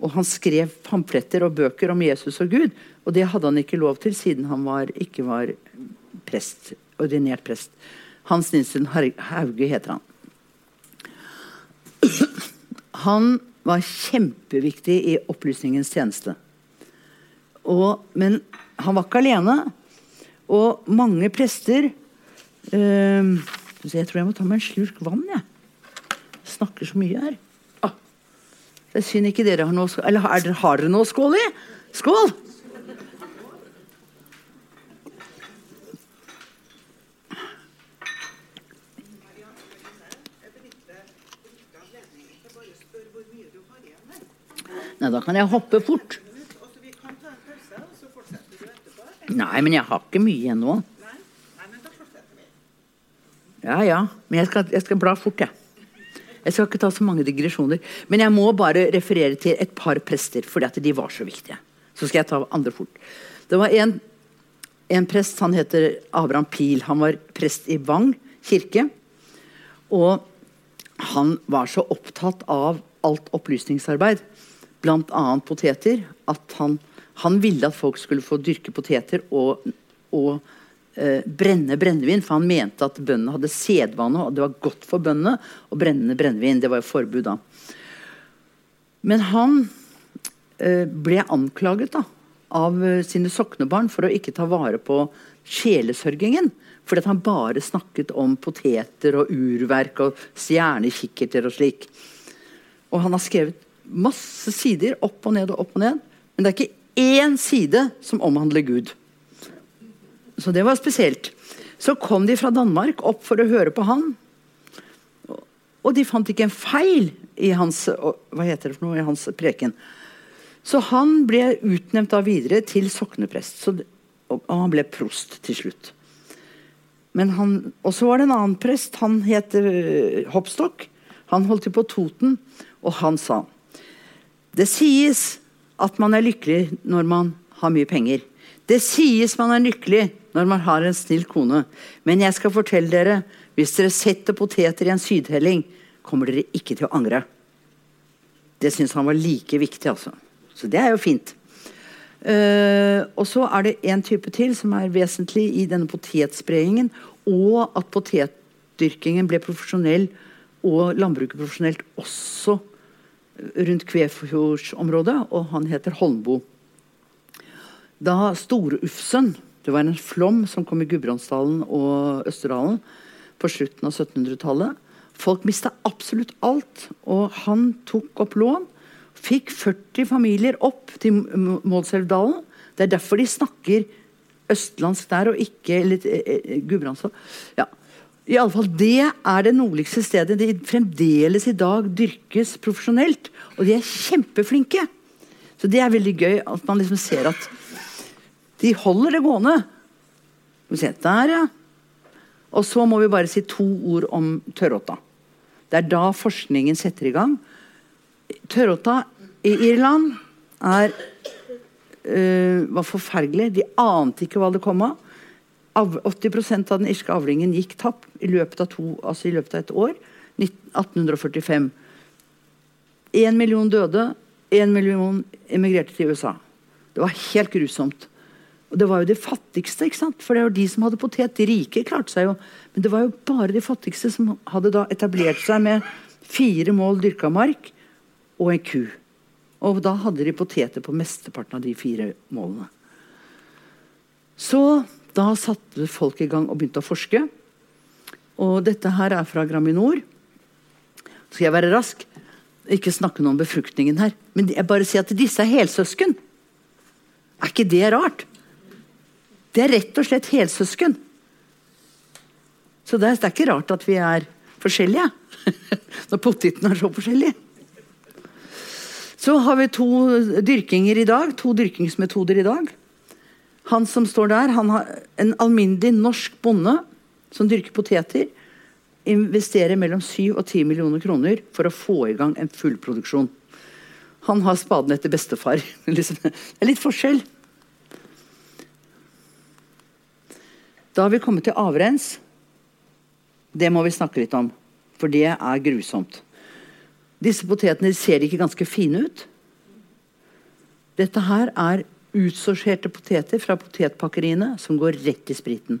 og han skrev pamfletter og bøker om Jesus og Gud. Og det hadde han ikke lov til siden han var, ikke var prest, ordinert prest. Hans Nilsen Hauge heter han. Han var kjempeviktig i opplysningens tjeneste. Og, men han var ikke alene. Og mange prester øh, Jeg tror jeg må ta meg en slurk vann. Jeg. jeg snakker så mye her. Det er synd ikke dere har noe. Eller har dere noe skål i? Skål! Kan jeg hoppe fort. Nei, men jeg har ikke mye igjen nå. Ja ja, men jeg skal, jeg skal bla fort, jeg. Jeg skal ikke ta så mange digresjoner. Men jeg må bare referere til et par prester, fordi at de var så viktige. Så skal jeg ta andre fort. Det var en, en prest, han heter Abraham Pil. Han var prest i Vang kirke. Og han var så opptatt av alt opplysningsarbeid, bl.a. poteter, at han, han, ville at folk skulle få dyrke poteter og, og eh, brenne brennevin, for han mente at bøndene hadde sedvane, og det var godt for bøndene å brenne brennevin. Det var jo forbud da. Men han eh, ble anklaget da, av eh, sine soknebarn for å ikke ta vare på sjelesørgingen. Fordi han bare snakket om poteter og urverk og stjernekikkerter og slik. Og han har skrevet masse sider opp og ned og opp og ned. Men det er ikke én side som omhandler Gud. Så det var spesielt. Så kom de fra Danmark opp for å høre på han. Og de fant ikke en feil i hans, hva heter det for noe, i hans preken. Så han ble utnevnt da videre til sokneprest. Så, og han ble prost til slutt. Men han, og så var det en annen prest. Han het Hopstock, Han holdt til på Toten, og han sa Det sies at man er lykkelig når man har mye penger. Det sies man er lykkelig når man har en snill kone. Men jeg skal fortelle dere, hvis dere setter poteter i en sydhelling, kommer dere ikke til å angre. Det syns han var like viktig, altså. Så det er jo fint. Uh, og så er det en type til som er vesentlig i denne potetspredningen, og at potetdyrkingen ble profesjonell og landbruket profesjonelt også rundt Kvefjordsområdet, og han heter Holmboe. Da Storufsen Det var en flom som kom i Gudbrandsdalen og Østerdalen på slutten av 1700-tallet. Folk mista absolutt alt, og han tok opp lån. Fikk 40 familier opp til Målselvdalen. Det er derfor de snakker østlandsk der, og ikke eller, eh, eh, Gudbrandsdal. Ja. I alle fall, Det er det nordligste stedet de fremdeles i dag dyrkes profesjonelt. Og de er kjempeflinke. Så det er veldig gøy at man liksom ser at de holder det gående. Der, ja. Og så må vi bare si to ord om tørråta. Det er da forskningen setter i gang. Tørråta i Irland er eh, var forferdelig. De ante ikke hva det kom av. Av- 80% av den irske avlingen gikk tapp i løpet av, to, altså i løpet av et år. 1845. Én million døde, én million emigrerte til USA. Det var helt grusomt. Og det var jo de fattigste, ikke sant? for det var de som hadde potet. De rike klarte seg jo, men det var jo bare de fattigste som hadde da etablert seg med fire mål dyrka mark og en ku. Og da hadde de poteter på mesteparten av de fire målene. Så da satte folk i gang og begynte å forske. Og dette her er fra Graminor. Skal jeg være rask? Ikke snakke noe om befruktningen her. Men jeg bare sier at disse er helsøsken. Er ikke det rart? Det er rett og slett helsøsken. Så det er, det er ikke rart at vi er forskjellige. Når poteten er så forskjellige. Så har vi to dyrkinger i dag, to dyrkingsmetoder i dag. Han som står der, han har en alminnelig norsk bonde som dyrker poteter. Investerer mellom 7 og 10 millioner kroner for å få i gang en fullproduksjon. Han har spaden etter bestefar. Det er litt forskjell. Da har vi kommet til avrens. Det må vi snakke litt om, for det er grusomt. Disse potetene ser ikke ganske fine ut. Dette her er utsorterte poteter fra potetpakkeriene som går rett i spriten.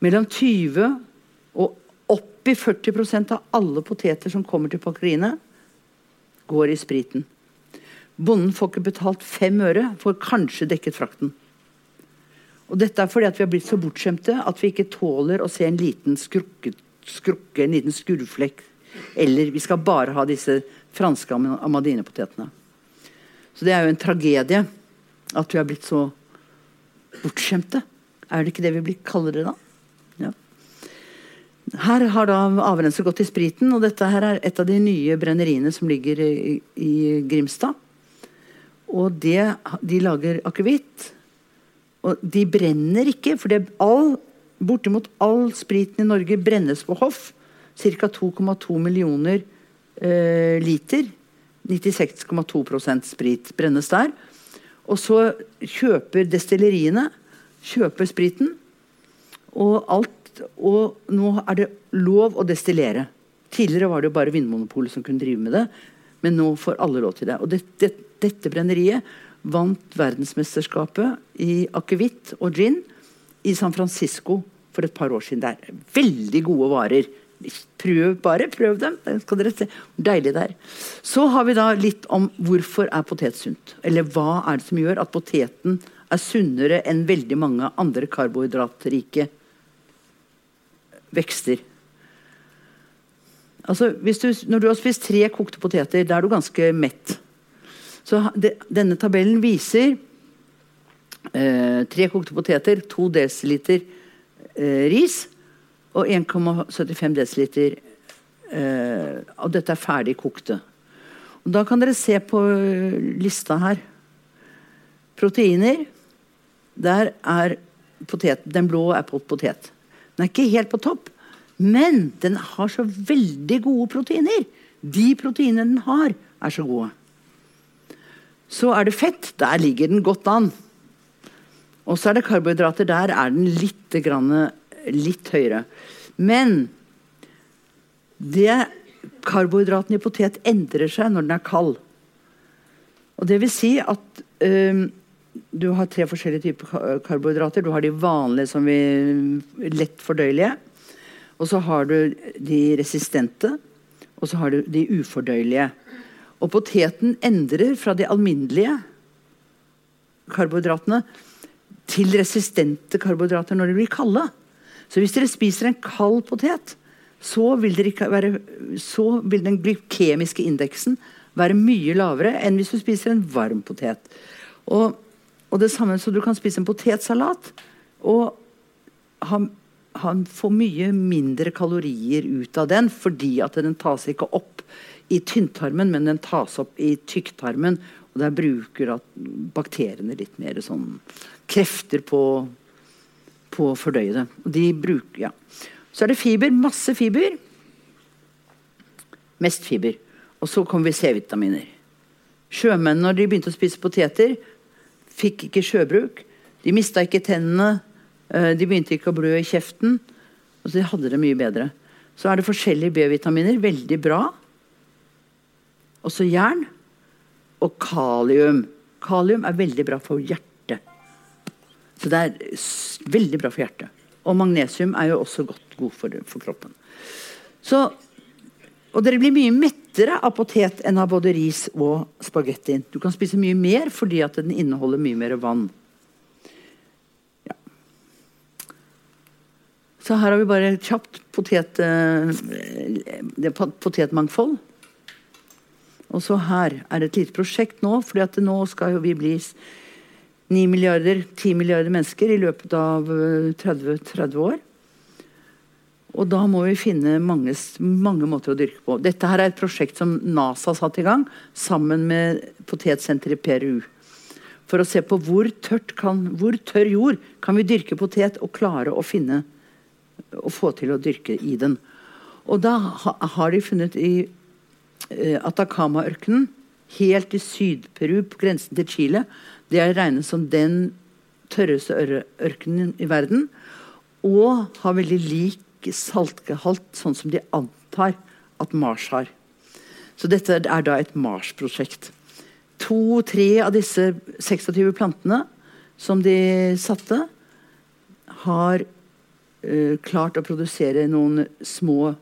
Mellom 20 og oppi 40% av alle poteter som kommer til pakkeriene, går i spriten. Bonden får ikke betalt fem øre, får kanskje dekket frakten. Og dette er fordi at vi har blitt så bortskjemte at vi ikke tåler å se en liten skrukke, skrukke en liten skurvflekk. Eller vi skal bare ha disse franske amadinepotetene. Så det er jo en tragedie at vi har blitt så bortskjemte. Er det ikke det vi blir kaldere da? Ja. Her har da avrenset gått i spriten, og dette her er et av de nye brenneriene som ligger i, i Grimstad. Og det, de lager akevitt. Og de brenner ikke, for er all, bortimot all spriten i Norge brennes på hoff. Ca. 2,2 millioner eh, liter. 96,2% sprit brennes der. Og så kjøper destilleriene kjøper spriten. Og, alt, og nå er det lov å destillere. Tidligere var det jo bare Vinmonopolet som kunne drive med det, men nå får alle lov til det. Og det, det, dette brenneriet vant verdensmesterskapet i akevitt og gin i San Francisco for et par år siden. Det er veldig gode varer. Prøv bare, prøv dem. Skal dere se deilig det er. Så har vi da litt om hvorfor er potet sunt. Eller hva er det som gjør at poteten er sunnere enn veldig mange andre karbohydratrike vekster. Altså, du, når du har spist tre kokte poteter, da er du ganske mett. Så de, denne tabellen viser eh, tre kokte poteter, to desiliter eh, ris og 1,75 dl. eh, Og dette er ferdig kokte. Og da kan dere se på eh, lista her. Proteiner. Der er potet, den blå er på potet. Den er ikke helt på topp, men den har så veldig gode proteiner. De proteinene den har, er så gode. Så er det fett. Der ligger den godt an. Og så er det karbohydrater. Der er den litt, grann, litt høyere. Men det karbohydraten i potet endrer seg når den er kald. Og det vil si at øhm, du har tre forskjellige typer karbohydrater. Du har de vanlige som vi lett fordøyelige. Og så har du de resistente. Og så har du de ufordøyelige. Og poteten endrer fra de alminnelige karbohydratene til resistente karbohydrater når de blir kalde. Så hvis dere spiser en kald potet, så vil, være, så vil den glykemiske indeksen være mye lavere enn hvis du spiser en varm potet. Og, og det samme så du kan spise en potetsalat og han, han får mye mindre kalorier ut av den fordi at den tas ikke opp i tynntarmen, men den tas opp i tykktarmen. Og der bruker bakteriene litt mer sånn krefter på, på å fordøye det. De bruker, ja. Så er det fiber. Masse fiber. Mest fiber. Og så kommer vi C-vitaminer. Sjømenn når de begynte å spise poteter, fikk ikke sjøbruk. De mista ikke tennene. eh, De begynte ikke å blø i kjeften. Altså, de hadde det mye bedre. Så er det forskjellige B-vitaminer. Veldig bra. Også jern. Og kalium. Kalium er veldig bra for hjertet. Så det er veldig bra for hjertet. Og magnesium er jo også godt god for, for kroppen. Så, og dere blir mye mettere av potet enn av både ris og spagetti. Du kan spise mye mer fordi at den inneholder mye mer vann. Ja. Så her har vi bare kjapt potet, eh, potetmangfold. Og så her er det et lite prosjekt nå, at nå skal jo vi bli 9 milliarder, 10 milliarder mennesker i løpet av eh, 30, 30 år. Og da må vi finne mange, mange måter å dyrke på. Dette her er et prosjekt som NASA satte i gang sammen med potetsenteret i Peru. For å se på hvor, kan, hvor tørr jord kan vi dyrke potet og klare å finne og få til å dyrke i den. Og da har de funnet i eh, Atacama-ørkenen, helt i Syd-Peru, på grensen til Chile. Det er regnet som den tørreste ør- ørkenen i verden. Og har veldig lik saltgehalt, sånn som de antar at Mars har. Så dette er da et Mars-prosjekt. To-tre av disse 26 plantene som de satte, har uh, klart å produsere noen små,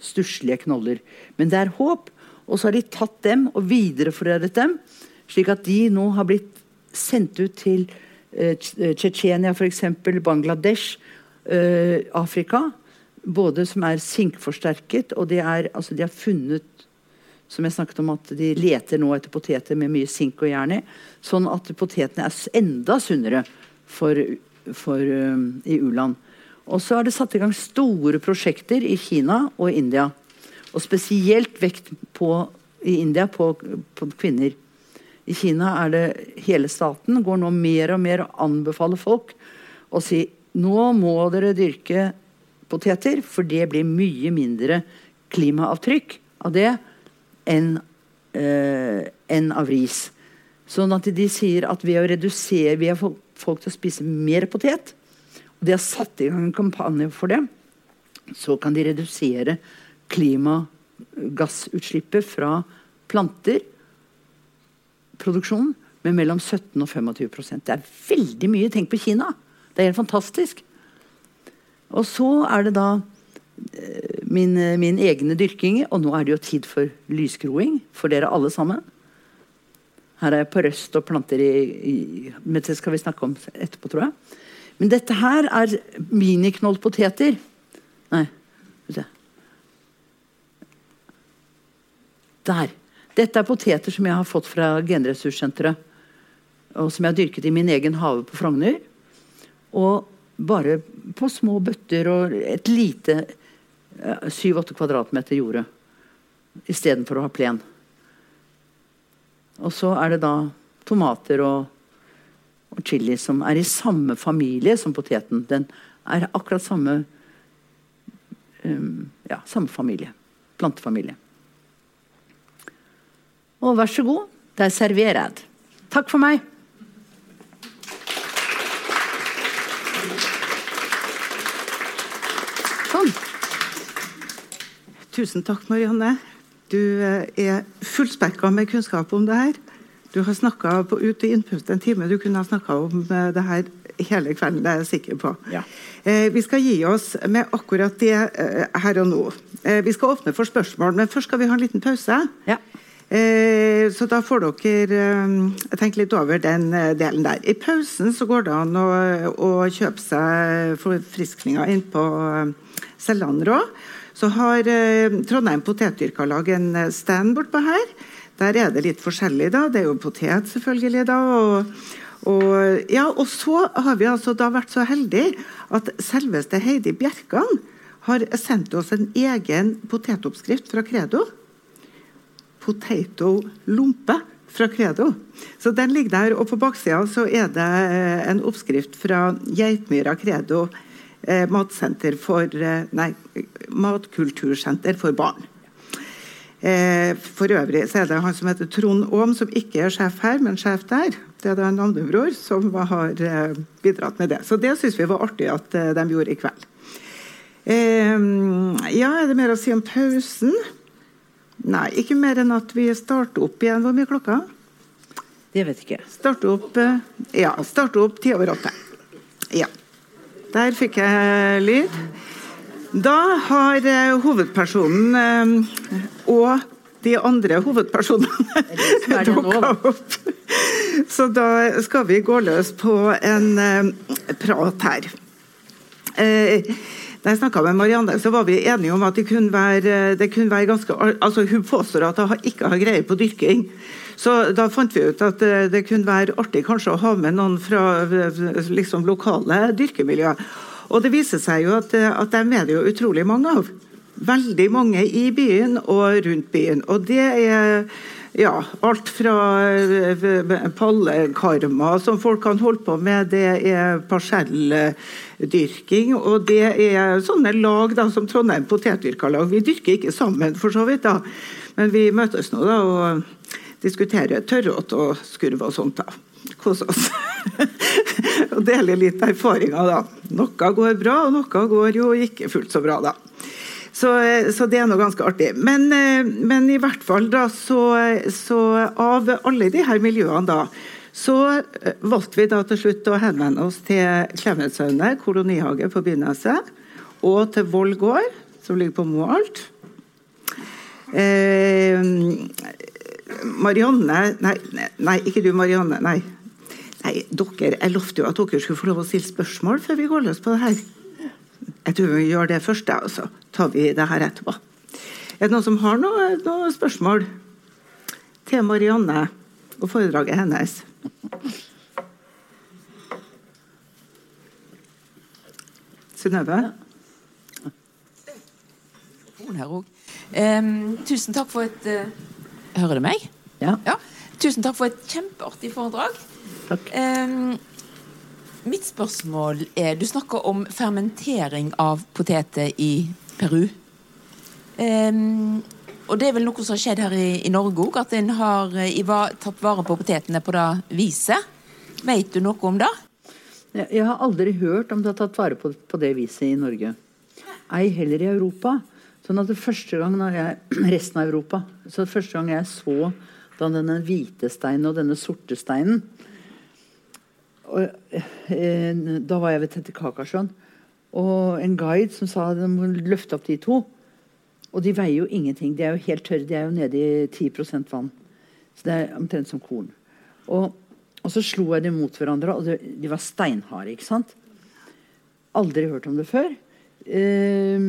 stusslige knoller. Men det er håp. Og så har de tatt dem og videreforedlet dem, slik at de nå har blitt sendt ut til eh, Tsj- Tsjetsjenia, f.eks., Bangladesh, eh, Afrika. Både som er sinkforsterket, og de, er, altså de har funnet som jeg snakket om at De leter nå etter poteter med mye sink og jern i. Sånn at potetene er enda sunnere for, for, um, i u-land. Og så er det satt i gang store prosjekter i Kina og India. Og spesielt vekt på, i India på, på kvinner. I Kina er det hele staten går nå mer og mer og anbefaler folk å si nå må dere dyrke poteter, for det blir mye mindre klimaavtrykk av det enn eh, en av ris. Sånn at de sier at ved å redusere ved å få folk til å spise mer potet, og de har satt i gang en kampanje for det, så kan de redusere klimagassutslippet fra planter produksjonen med mellom 17 og 25% Det er veldig mye. Tenk på Kina! Det er helt fantastisk. Og så er det da eh, min, min egne dyrking, og nå er det jo tid for lysgroing for dere alle sammen. Her er jeg på røst og planter i, i Men det skal vi snakke om etterpå, tror jeg. Men dette her er miniknollpoteter. Nei, skal se. Der. Dette er poteter som jeg har fått fra Genressurssenteret. Og som jeg har dyrket i min egen hage på Frogner. Og bare på små bøtter og et lite syv-åtte kvadratmeter jorde. Istedenfor å ha plen. Og så er det da tomater og, og chili som er i samme familie som poteten. Den er akkurat samme um, Ja, samme familie. Plantefamilie. Og vær så god, det er serveret. Takk for meg. Sånn. Tusen takk, Marianne. Du eh, er fullspekka med kunnskap om det her. Du har snakka på ut- og innpust en time. Du kunne ha snakka om eh, det her hele kvelden, det er jeg sikker på. Ja. Eh, vi skal gi oss med akkurat det eh, her og nå. Eh, vi skal åpne for spørsmål, men først skal vi ha en liten pause. Ja. Eh, så da får dere eh, tenke litt over den eh, delen der. I pausen så går det an å, å kjøpe seg forfriskninger inn på Sellandrå. Så har Trondheim Potetdyrkarlag en stand bortpå her. Der er det litt forskjellig, da. Det er jo potet, selvfølgelig, da. Og, og, ja, og så har vi altså da vært så heldige at selveste Heidi Bjerkan har sendt oss en egen potetoppskrift fra Credo potato lompe fra Credo. Så den ligger der, og på baksida så er det eh, en oppskrift fra Geitmyra Credo eh, matsenter for eh, Nei, matkultursenter for barn. For øvrig så er det han som heter Trond Aam, som ikke er sjef her, men sjef der. Det er da en navnebror som har bidratt med det. Så det syns vi var artig at de gjorde i kveld. Ja, er det mer å si om pausen? Nei, ikke mer enn at vi starter opp igjen. Hvor mye klokka? Det vet jeg ikke. Starte opp eh, Ja, starte opp ti over åtte. Ja. Der fikk jeg lyd. Da har eh, hovedpersonen eh, og de andre hovedpersonene er dukka opp. Så da skal vi gå løs på en eh, prat her. Da jeg snakka med Marianne, så var vi enige om at det kunne være, det kunne være ganske altså Hun påstår at hun ikke har greie på dyrking. Så da fant vi ut at eh, det kunne være artig kanskje å ha med noen fra liksom, lokale dyrkemiljøer. Og det viser seg jo at, eh, at dem er det jo utrolig mange av. Veldig mange i byen og rundt byen. Og det er ja, alt fra pallekarma, som folk kan holde på med, det er parselldyrking. Og det er sånne lag da, som Trondheim potetdyrkarlag. Vi dyrker ikke sammen, for så vidt, da. men vi møtes nå da og diskuterer tørråt og skurv og sånt. da. Kose oss. og dele litt erfaringer, da. Noe går bra, og noe går jo ikke fullt så bra, da. Så, så det er noe ganske artig. Men, eh, men i hvert fall da, så, så av alle de her miljøene da, så eh, valgte vi da til slutt å henvende oss til Klemetsøyne kolonihage på Byneset, og til Voll gård, som ligger på Moholt. Eh, Marianne nei, nei, ikke du, Marianne. Nei. nei, dere, jeg lovte jo at dere skulle få lov å stille spørsmål før vi går løs på det her. Jeg tror vi gjør det først, og så tar vi det her etterpå. Er det noen som har noen noe spørsmål til Marianne og foredraget hennes? Synnøve? her tusen takk for et uh, Hører du meg? Ja. Tusen takk for et kjempeartig foredrag. Takk. Em, mitt spørsmål er Du snakker om fermentering av poteter i Peru. Um, og det er vel noe som har skjedd her i, i Norge òg, at en har eh, tatt vare på potetene på det viset. Vet du noe om det? Jeg har aldri hørt om det har tatt vare på, på det viset i Norge. Ei heller i Europa. Sånn at det første gang jeg, Resten av Europa. Så det første gang jeg så da denne hvite steinen og denne sorte steinen og, eh, Da var jeg ved Tette Tetekakasjøen. Og en guide som sa de må løfte opp de to. Og de veier jo ingenting. De er jo helt tørre. De er jo nede i 10% vann. Så det er omtrent som korn. Og, og så slo jeg dem mot hverandre, og det, de var steinharde. ikke sant? Aldri hørt om det før. Eh,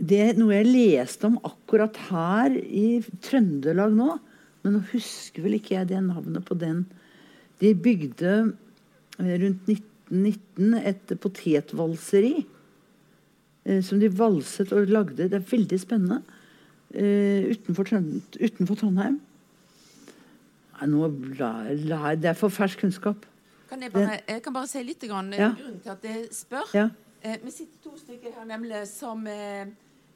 det er noe jeg leste om akkurat her i Trøndelag nå. Men nå husker vel ikke jeg det navnet på den. De bygde eh, rundt 1919 et potetvalseri. eh, Som de valset og lagde. Det er veldig spennende. eh, Utenfor, utenfor Trondheim. Nei, det er for fersk kunnskap. Kan jeg, bare, jeg kan bare si litt grann, Ja. grunnen til at jeg spør. Ja. Vi sitter to stykker her nemlig som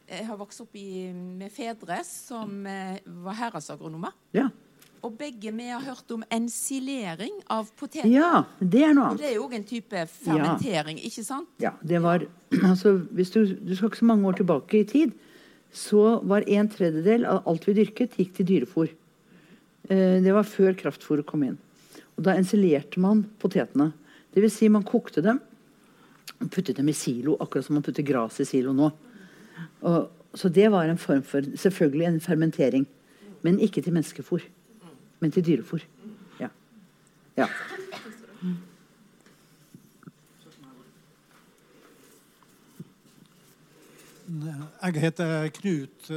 eh, eh, har vokst opp i, med fedre som eh, var hæradsagronomer. Ja. Og begge vi har hørt om ensilering av poteter. ja, det er noe Og annet. det er jo òg en type fermentering, ikke sant? Ja, det var altså, hvis du, du skal ikke så mange år tilbake i tid, så var en tredjedel av alt vi dyrket, gikk til dyrefôr. Eh, det var før kraftfôret kom inn. Og da ensilerte man potetene. Det vil si man kokte dem og puttet dem i silo, akkurat som man putter gras i silo nå. Og, så det var en form for selvfølgelig en fermentering. Men ikke til menneskefôr, men til dyrefôr. Ja. ja. Jeg heter Knut.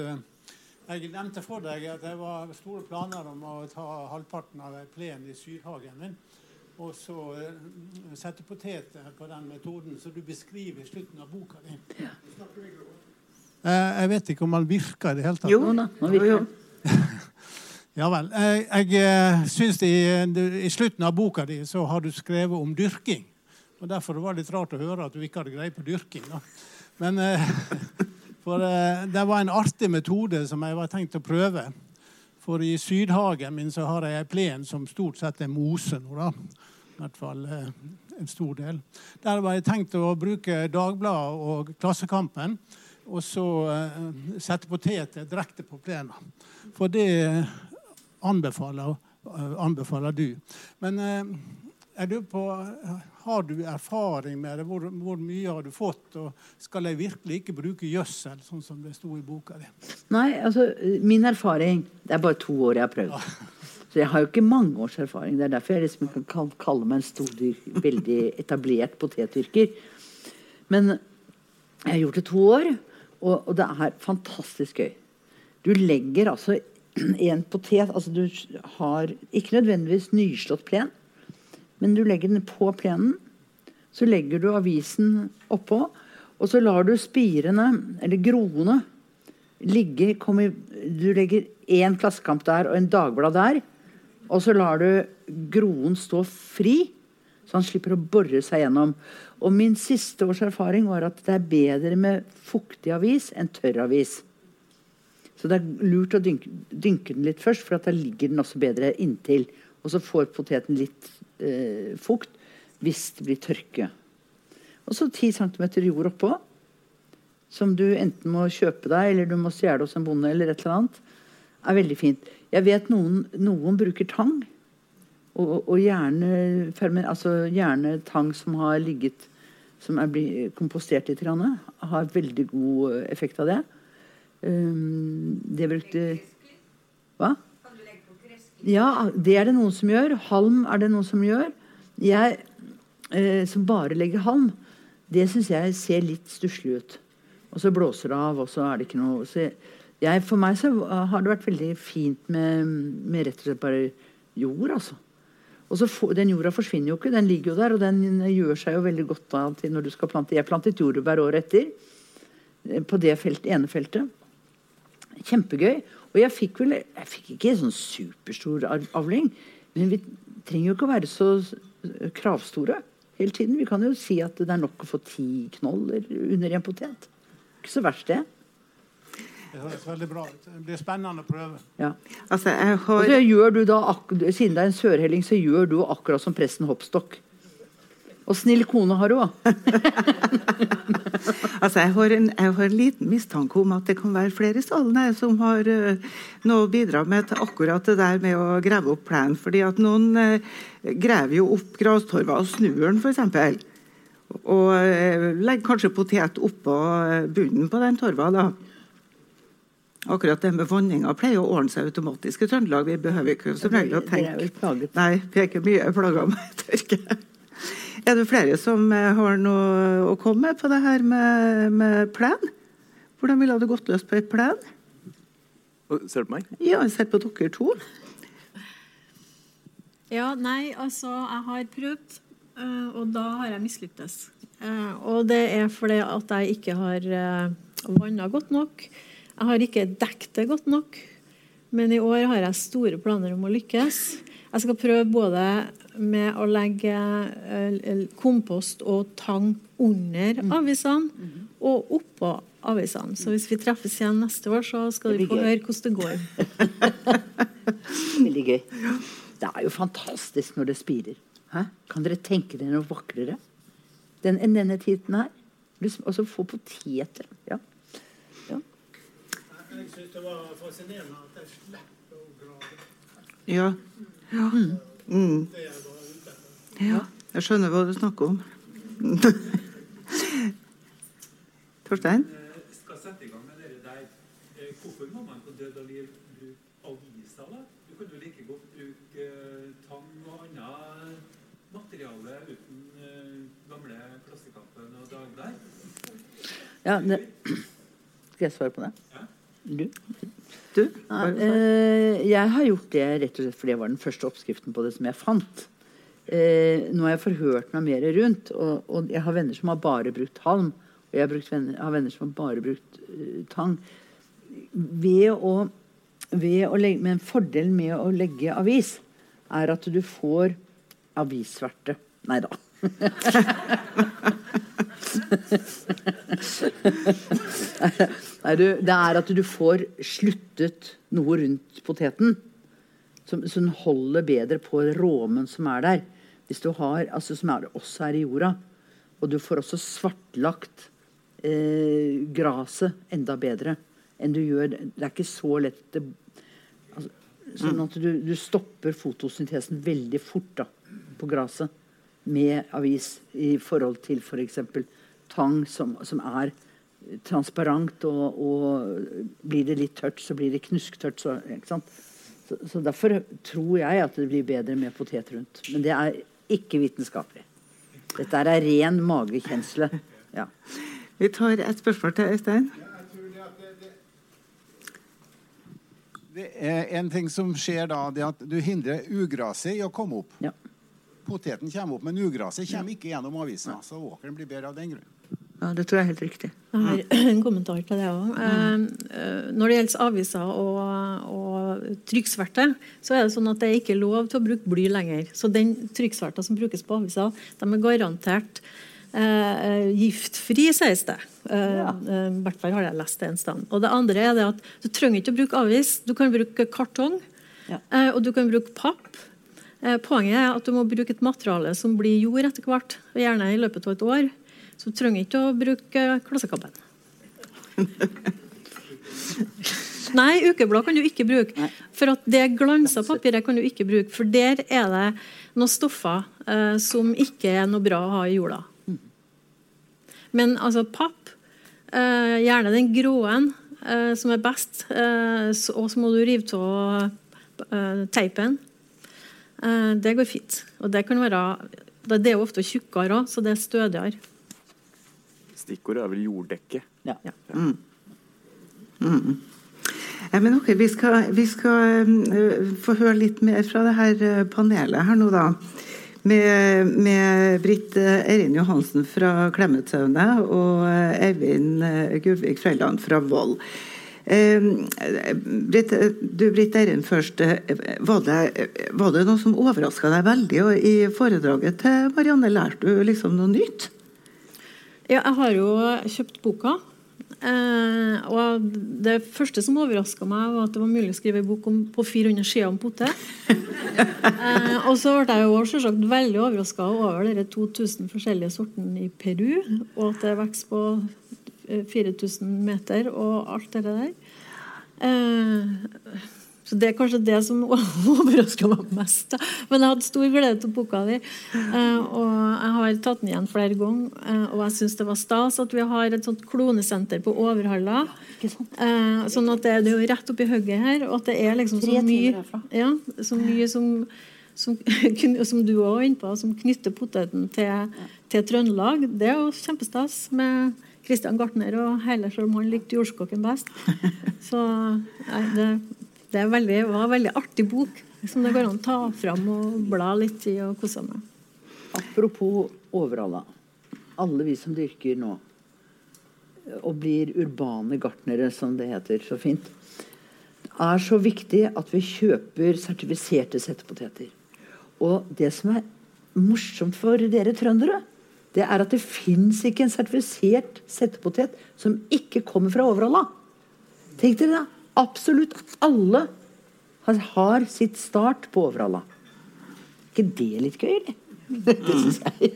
Jeg nevnte for deg at det var store planer om å ta halvparten av plenen i syrhagen min. Og så eh, sette poteter på den metoden som du beskriver i slutten av boka di. Eh, Jeg vet ikke om han virker i det hele tatt. Jo, da, han virker. Ja vel. Jeg, jeg eh, syns i, i slutten av boka di så har du skrevet om dyrking. Og Derfor var det litt rart å høre at du ikke hadde greie på dyrking. Da. Men eh, For eh, det var en artig metode som jeg var tenkt å prøve. For i Sydhagen min så har jeg ei plen som stort sett er mose nå, da. I hvert fall eh, en stor del. Der var jeg tenkt å bruke Dagbladet og Klassekampen. Og så eh, sette poteter direkte på plena. For det anbefaler, eh, anbefaler du. Men eh, jeg lurer på, har du erfaring med det? Hvor, hvor, mye har du fått? Og skal jeg virkelig ikke bruke gjødsel, sånn som det sto i boka di? Nei, altså min erfaring Det er bare to år jeg har prøvd. Ja. Så jeg har jo ikke mange års erfaring. Det er derfor jeg liksom kan kalle meg en stor, veldig etablert potetyrker. Men jeg har gjort det to år. Og, og, det er fantastisk gøy. Du legger altså en potet altså Du har ikke nødvendigvis nyslått plen, men du legger den på plenen. Så legger du avisen oppå, og så lar du spirene, eller groene, ligge i, Du legger én Klassekamp der og en Dagblad der. Og så lar du groen stå fri, så han slipper å bore seg gjennom. Og min siste års erfaring var at det er bedre med fuktig avis enn tørr avis. Så det er lurt å dynke, dynke den litt først, for da ligger den også bedre inntil. Og så får poteten litt eh, fukt hvis det blir tørke. Og så 10 cm jord oppå, som du enten må kjøpe deg, eller du må stjele hos en bonde, eller et eller annet, er veldig fint. Jeg vet noen, noen bruker tang. Og, og gjerne, altså gjerne, tang som har ligget Som er blitt kompostert litt. Har veldig god effekt av det. Um, det brukte Hva? Ja, det er det noen som gjør. Halm er det noen som gjør. Jeg eh, som bare legger halm, det syns jeg ser litt stusslig ut. Og så blåser det av, og så er det ikke noe jeg, jeg, For meg så har det vært veldig fint med, med rett og slett bare jord, altså. Og så for, Den jorda forsvinner jo ikke, den ligger jo der, og den gjør seg jo veldig godt da til når du skal plante. Jeg plantet jordbær året etter eh, på det felt, ene feltet. Kjempegøy. Og jeg fikk vel jeg fikk ikke sånn superstor avling, men vi trenger jo ikke å være så kravstore hele tiden. Vi kan jo si at det er nok å få ti knoller under en potet. Ikke så verst, det. Det høres veldig bra ut. Det blir spennende å prøve. Ja. Altså, har... Og så gjør du da, Siden det er en sørhelling, så gjør du akkurat som presten Hoppstokk. Og snill kone har du òg. altså, jeg har, en, jeg har, en, liten mistanke om at det kan være flere i salen her som har uh, noe å bidra med til akkurat det der med å grave opp plenen. Fordi at noen uh, graver jo opp grastorva og snur den, f.eks. Og uh, legger kanskje potet oppå bunnen på den torva. da. Akkurat det med vanninga pleier å ordne seg automatisk i Trøndelag. Vi behøver ikke som regel å tenke Nei, vi er ikke mye plaga med tørke. Er det flere som eh, har noe å komme med på det her med, med plen? Hvordan ville det gått løs på et plen? Ser du på meg? Ja, jeg ser på dere to. Ja, nei, altså Jeg har prøvd, eh, og da har jeg mislyktes. Eh, og det er fordi at jeg ikke har vanna godt nok. Jeg har ikke dekket det godt nok, men i år har jeg store planer om å lykkes. Jeg skal prøve både med å legge eh, kompost og tang under mm. avisene mm-hmm. og oppå avisene. Så hvis vi treffes igjen neste år, så skal du få høre hvordan det går. Veldig gøy. Det er jo fantastisk når det spirer. Hæ? Kan dere tenke dere noe vakrere den, enn denne tiden her? Og så få poteter. Ja jeg syns det var fascinerende at jeg slipper å grave. Ja. ja. Mm. ja. Jeg skjønner hva du snakker om. Torstein? Jeg eh, skal sette i gang med dere der. Eh, hvorfor må man på død og liv bruke aviser, da? Du kan jo like godt bruke eh, tang og annet materiale uten gamle Klassekampen og Dagbladet. Ja, det... Skal jeg svare på det? Du? du? Eh, jeg har gjort det rett og slett fordi det var den første oppskriften på det som jeg fant. Eh, nå har jeg forhørt meg mer rundt, og, jeg har venner som har bare brukt halm. Og jeg har, venner, har venner som har bare brukt uh, tang. Ved å, ved å legge, men fordelen med å legge avis er at du får avissverte. Nei da. Nei, du, det er at du får sluttet noe rundt poteten. Som, som holder bedre på råmen som er der. Hvis du har, altså Som er, også er i jorda. Og du får også svartlagt eh, graset enda bedre enn du gjør Det er ikke så lett det, altså, Sånn at du, du stopper fotosyntesen veldig fort da, på graset med avis i forhold til f.eks. For tang, som, som er transparent, og, og, blir det litt tørt, så blir det knusktørt. Så, så, så, derfor tror jeg at det blir bedre med potet rundt. Men det er ikke vitenskapelig. Dette er ren magekjensle. Ja. Vi tar et spørsmål til Øystein. Det er en ting som skjer da, det at du hindrer ugraset i å komme opp. Ja. Poteten kommer opp, men ugraset kommer ikke gjennom avisa. Så åkeren blir bedre av den grunn. Ja, Det tror jeg er helt riktig. Jeg har en kommentar til det òg. Eh, når det gjelder aviser og, og trykksverte, så er det sånn at det er ikke lov til å bruke bly lenger. Så den trykksverta som brukes på aviser, de er garantert eh, giftfri, sies det. Eh, eh, I hvert fall har jeg lest det en sted. Og det andre er det at du trenger ikke å bruke avis. Du kan bruke kartong, Ja. eh, og du kan bruke papp. Eh, poenget er at du må bruke et materiale som blir jord etter hvert, gjerne i løpet av et år. Så du trenger ikke å bruke Klassekampen. Nei, ukeblad kan du ikke bruke. For at det glansa papiret kan du ikke bruke, for der er det noen stoffer eh, som ikke er noe bra å ha i jorda. Men altså papp, eh, gjerne den gråen eh, som er best, eh, så- og så må du rive av eh, teipen. Eh, det går fint. Og det kan være Det er jo ofte tjukkere òg, så det er stødigere. Stikkordet er vel jorddekke. Ja. Ja, men ok, Vi skal, vi skal uh, få høre litt mer fra det her eh, panelet her nå, da. Med, med Britt eh, Eirin Johansen fra Klemetsøyne og eh, Eivind eh, Guvik Frøyland fra Vold. Eh, Britt, eh, du Britt Eirin først. eh, Var det, var det noe som overraska deg veldig og i foredraget til Marianne? Lærte du liksom noe nytt? Ja, jeg har jo kjøpt boka. Eh, og det første som overraska meg, var at det var mulig å skrive en bok om, på 400 sider om potet. eh, og så ble jeg jo selvsagt veldig overraska over de 2000 forskjellige sortene i Peru, og at det vokser på eh, 4000 meter og alt det der. Eh, så Det er kanskje det som overraska meg mest. Da. Men jeg hadde stor glede av boka di. Eh, og jeg har tatt den igjen flere ganger. Eh, og jeg syns det var stas at vi har et sånt klonesenter på Overhalla. Eh, sånn at det, det er jo rett oppi hugget her, og at det er liksom så mye, ja, så mye som som, som du òg var inne på, som knytter poteten til, til Trøndelag. Det er jo kjempestas med Christian Gartner og hele, selv om han likte jordskokken best. Så nei, det, det veldig, var en veldig artig bok som det går an å ta fram og bla litt i og kose med. Apropos Overhalla. Alle vi som dyrker nå og blir urbane gartnere, som det heter så fint, er så viktig at vi kjøper sertifiserte settepoteter. Og det som er morsomt for dere trøndere, det er at det fins ikke en sertifisert settepotet som ikke kommer fra Overhalla. Tenk dere det. Absolutt alle har, sitt start på Overhalla. ikke det litt gøy, eller? Det syns jeg.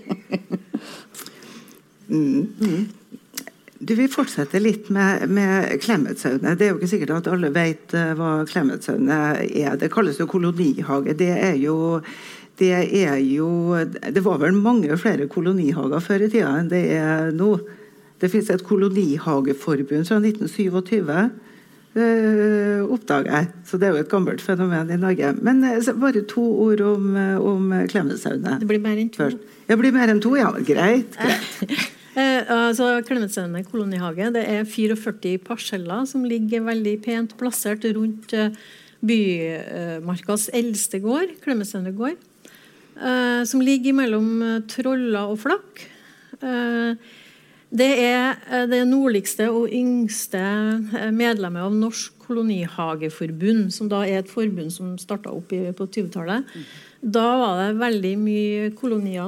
Du vil fortsette litt med, med Klemetsøyne. Det er jo ikke sikkert at alle vet eh, hva Klemetsøyne er. Det kalles jo kolonihage. Det er jo det er jo Det var vel mange flere kolonihager før i tida enn det er nå. Det fins et kolonihageforbund fra 1927. Uh, oppdager jeg. Så det er jo et gammelt fenomen i Norge. Men eh, bare to ord om, eh, om Klemetsøyne. Det blir mer enn to. det blir mer enn to? Ja, greit. greit. Eh, altså Klemetsøyne kolonihage det er 44 parseller som ligger veldig pent plassert rundt eh, Bymarkas eldste gård, Klemetsøyne gård. Eh, som ligger mellom troller Trolla og Flakk. Eh, det er eh, det nordligste og yngste eh, medlemmet av Norsk kolonihageforbund, som da er et forbund som starta opp på 20-tallet. Da var det veldig mye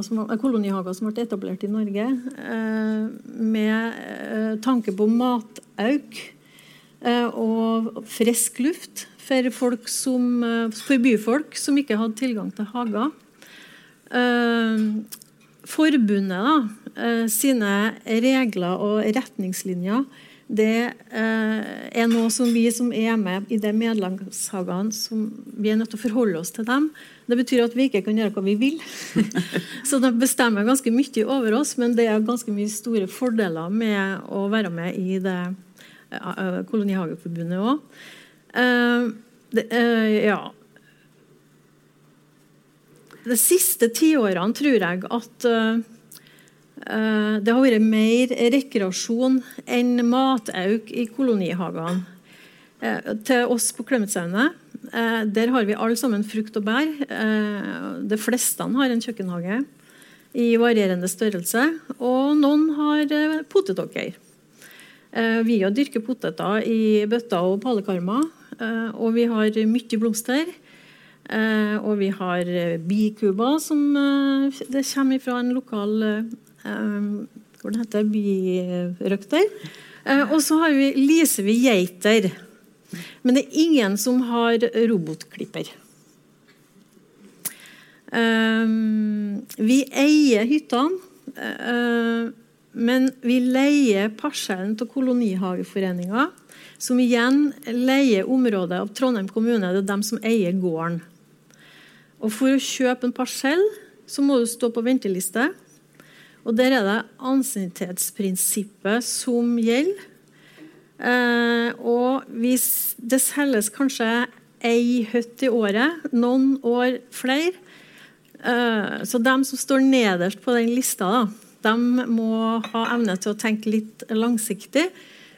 som, kolonihager som ble etablert i Norge eh, med eh, tanke på matauk eh, og frisk luft for, som, eh, for byfolk som ikke hadde tilgang til hager. Eh, forbundet da, eh, sine regler og retningslinjer det er noe som vi som er med i de medlemshagene, som vi er nødt til å forholde oss til dem. Det betyr at vi ikke kan gjøre hva vi vil. Så de bestemmer ganske mye over oss, men det er ganske mye store fordeler med å være med i det Kolonihageforbundet òg. Ja, de siste tiårene tror jeg at det har vært mer rekreasjon enn matauk i kolonihagene. Uh, til oss på Klemetsaunet uh, der har vi alle sammen frukt og bær. de fleste har en kjøkkenhage i varierende størrelse. Og noen har potetåker. vi har dyrker poteter i bøtter og palekarmer. og vi har mye blomster. Eh, og vi har eh, bikuber, som eh, det kommer fra en lokal hva det heter, birøkter. og så vi, leaser vi geiter. Men det er ingen som har robotklipper. vi eier hyttene. men vi leier parsellen til Kolonihageforeninga, som igjen leier området av Trondheim kommune. Det er dem som eier gården. Og For å kjøpe en parsell så må du stå på venteliste. Og Der er det ansiennitetsprinsippet som gjelder. Eh, og hvis det selges kanskje ei hytte i året, noen år flere eh, Så de som står nederst på den lista, da, de må ha evne til å tenke litt langsiktig.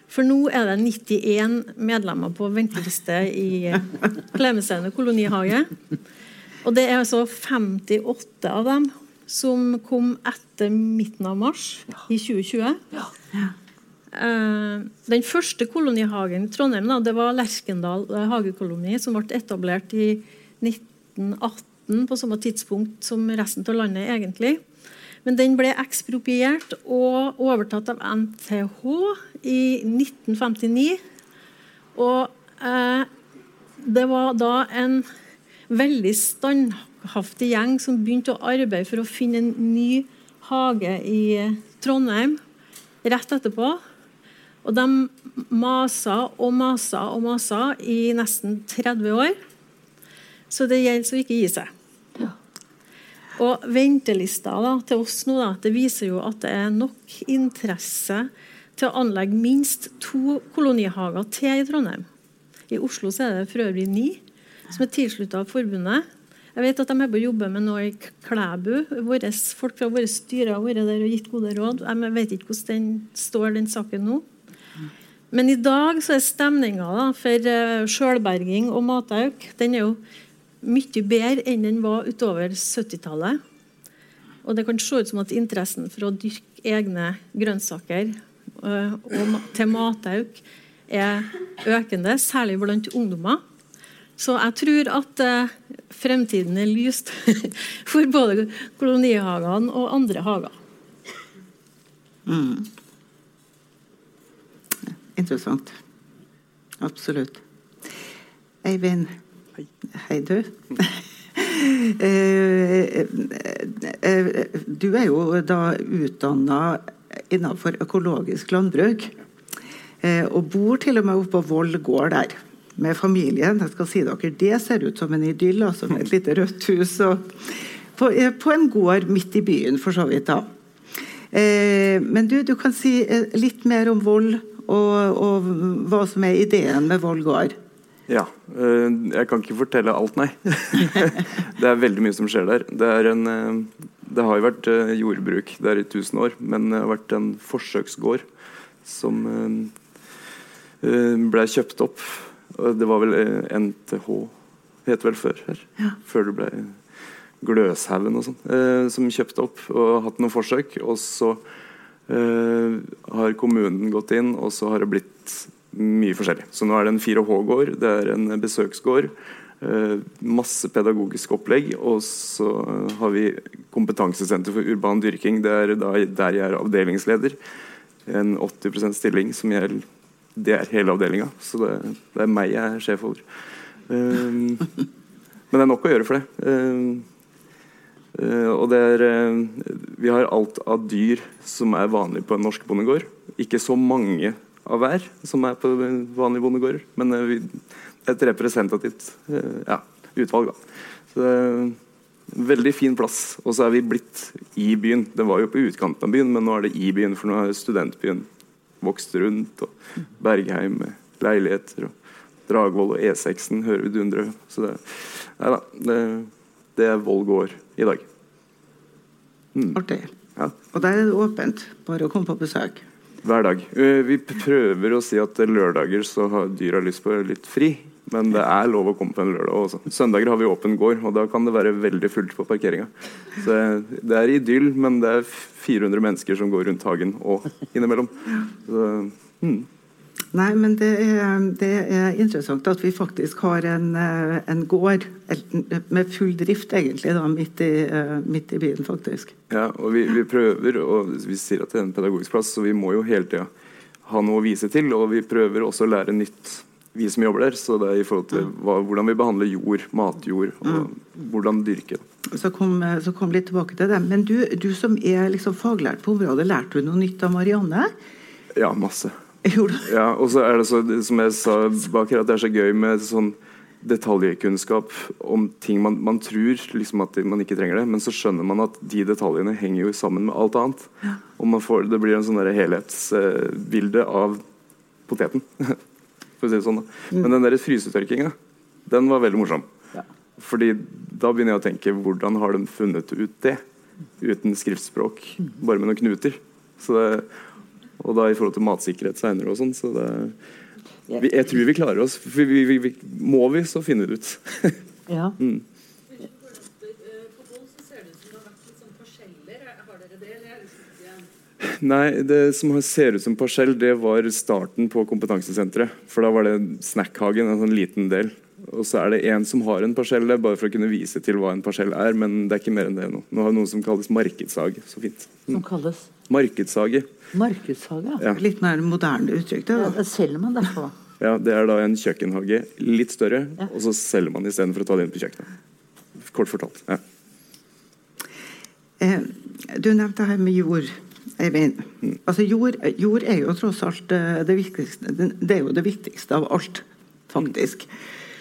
For nå er det 91 medlemmer på venteliste i Klemetsaunet kolonihage. Og det er altså 58 av dem som kom etter midten av mars i 2020. Ja. Uh, den første kolonihagen i Trondheim da, det var Lerkendal eh, hagekoloni, som ble etablert i 1918, på samme tidspunkt som resten av landet, egentlig. Men den ble ekspropriert og overtatt av NTH i 1959. Og uh, det var da en veldig standhaftig gjeng som begynte å arbeide for å finne en ny hage i Trondheim rett etterpå. Og de masa og masa og masa i nesten 30 år. Så det gjelder å ikke gi seg. Ja. Og ventelista da, til oss nå da, det viser jo at det er nok interesse til å anlegge minst to kolonihager til i Trondheim. I Oslo så er det for øvrig ni som er tilslutta forbundet. Jeg vet at de er på jobber med noe i Klæbu. Våres, folk fra våre styrer har vært der og gitt gode råd. Jeg vet ikke hvordan den står, den saken nå. Men i dag så er stemninga for uh, sjølberging og matauk den er jo mye bedre enn den var utover 70-tallet. Og det kan se ut som at interessen for å dyrke egne grønnsaker uh, og til matauk er økende, særlig blant ungdommer. Så jeg tror at eh, fremtiden er lyst for både kolonihagene og andre hager. Mm. Interessant. Absolutt. Eivind. Hei. Du. Eh, eh, du er jo da utdanna innenfor økologisk landbruk. Og bor til og med oppe på Voll gård der med familien. Jeg skal si dere, Det ser ut som en idyll, altså med et lite rødt hus. På, eh, på, en gård midt i byen, for så vidt. da. Eh, men du, du kan si eh, litt mer om vold, og, og hva som er ideen med Vold gård. Ja. Eh, jeg kan ikke fortelle alt, nei. det er veldig mye som skjer der. Det, en, det har jo vært jordbruk der i 1000 år, men det har vært en forsøksgård som ble kjøpt opp det var vel NTH, het vel før her. Ja. Før det ble Gløshaugen og sånn, eh, som kjøpte opp og hatt noen forsøk. Og så eh, har kommunen gått inn, og så har det blitt mye forskjellig. Så nå er det en 4H-gård, det er en besøksgård. Eh, masse pedagogisk opplegg. Og så har vi Kompetansesenter for urban dyrking. Det er der jeg er avdelingsleder. En 80% stilling som jeg det er hele avdelinga. Så det, det, er meg jeg er sjef over. Um, men det er nok å gjøre for det. Um, uh, og det er uh, Vi har alt av dyr som er vanlig på en norsk bondegård. Ikke så mange av hver som er på vanlige bondegårder, men uh, vi, et representativt ja, utvalg. Da. Så det er Veldig fin plass. Og så er vi blitt i byen. Det var jo på utkanten av byen, men nå er det i byen, for nå er studentbyen vokst rundt. Og Bergheim med leiligheter. og Dragvoll og E6-en hører vi dundre. Så det, nei da, det, det er Voll gård i dag. Mm. Artig. Ja. Og der er det åpent. Bare å komme på besøk. Hver dag. Eh, vi prøver å si at lørdager så har dyra lyst på litt fri. Men det er lov å komme på en lørdag også. Søndager har vi åpen gård, og da kan det være veldig fullt på parkeringa. Så det er idyll, men det er 400 mennesker som går rundt hagen og innimellom. Så, hmm. Nei, men det er, det er, interessant at vi faktisk har en, eh, en gård med full drift, egentlig, da, midt, i, eh, midt i byen, faktisk. Ja, og vi, vi, prøver, og vi sier at det er en pedagogisk plass, så vi må jo hele tida ha noe å vise til. Og vi prøver også å lære nytt vi som jobber der. Så det er i forhold til hva, hvordan vi behandler jord, matjord, og mm. hvordan dyrke. Så kom, så kom, litt tilbake til det. Men du, du som er liksom faglært på området, lærte du noe nytt av Marianne? Ja, masse. Ja, og så er det så, som jeg sa bak her, at det er så gøy med sånn detaljkunnskap om ting man, man tror liksom at man ikke trenger det, men så skjønner man at de detaljene henger jo sammen med alt annet. Ja. Og får, det blir en sånn helhetsbilde av poteten. for å si det sånn. Mm. Men den der frysetørkinga, den var veldig morsom. Ja. Fordi da begynner jeg å tenke hvordan har de funnet ut det? Uten skriftspråk, mm. bare med noen knuter. Det, og da i forhold til matsikkerhet seinere og sånn. Så det, vi, jeg tror vi klarer oss. Vi, vi, må vi, så finner vi det ut. ja. mm. Nei, det som ser ut som parsell, det var starten på kompetansesenteret. For da var det snackhagen, en sånn liten del. Og så er det en som har en parsell der, bare for å kunne vise til hva en parsell er. Men det er ikke mer enn det nå. Nå har vi noe som kalles markedshage. Så fint. Mm. Som kalles? Markedshage. Markedshage, ja. Litt mer moderne uttrykk. Da. Ja, det selger man derfor. Ja, det er da en kjøkkenhage litt større, ja. og så selger man istedenfor å ta det inn på kjøkkenet. Kort fortalt. Ja. Eh, du nevnte her med jord. Eivind. Altså jord, jord, er jo tross alt eh, det viktigste Det er jo det viktigste av alt, faktisk.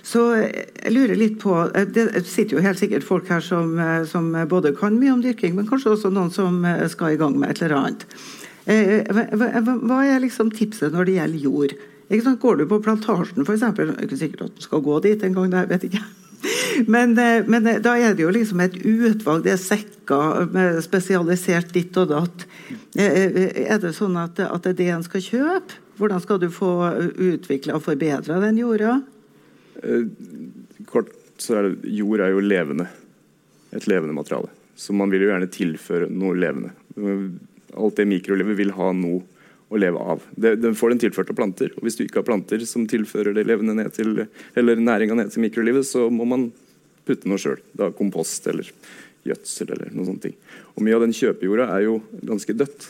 Så jeg lurer litt på eh, Det sitter jo helt sikkert folk her som, eh, som både kan mye om dyrking, men kanskje også noen som skal i gang med et eller annet. Hva er liksom tipset når det gjelder jord? Går du på plantasjen f.eks., er sikkert at du skal gå dit en gang, det vet ikke men, men, da er det jo liksom et utvalg, det er sekker spesialisert ditt og datt. Er det sånn at, at det er det en skal kjøpe? Hvordan skal du få utvikla og forbedra den jorda? Eh, kort så er det Jord er jo levende. Et levende materiale. Så man vil jo gjerne tilføre noe levende. Alt det mikrolivet vil ha noe å leve av. Det, den får den tilført av planter. og Hvis du ikke har planter som tilfører det levende ned til, eller næringa ned til mikrolivet, så må man putte noe sjøl. Kompost eller gjødsel eller noen sånne ting. Og Mye av den kjøpejorda er jo ganske dødt.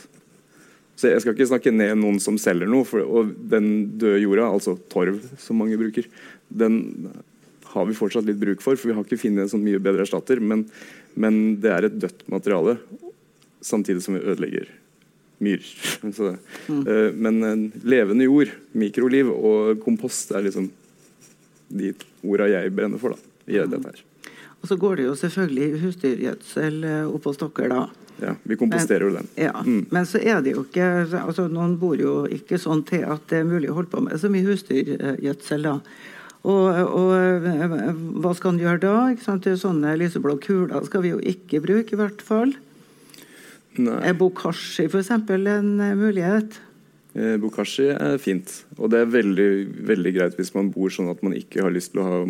Så Jeg skal ikke snakke ned noen som selger noe. For, og den døde jorda, altså torv som mange bruker, den har vi fortsatt litt bruk for. For vi har ikke funnet en sånn mye bedre erstatter. Men, men det er et dødt materiale, samtidig som vi ødelegger myr. Så, mm. uh, men uh, levende jord, mikroliv og kompost er liksom de orda jeg brenner for. da, i gjør dette her. Og så går det jo selvfølgelig husdyrgjødsel uh, oppå stokker da. Ja, vi komposterer jo den. Ja, mm. Men så er det jo ikke altså Noen bor jo ikke sånn til at det er mulig å holde på med så mye husdyrgjødsel. da. Og, og, hva skal en gjøre da? Ikke sant? Sånne lyseblå kuler skal vi jo ikke bruke, i hvert fall. Nei. Er bokashi f.eks. en eh, mulighet? Eh, bokashi er fint. Og det er veldig, veldig greit hvis man bor sånn at man ikke har lyst til å ha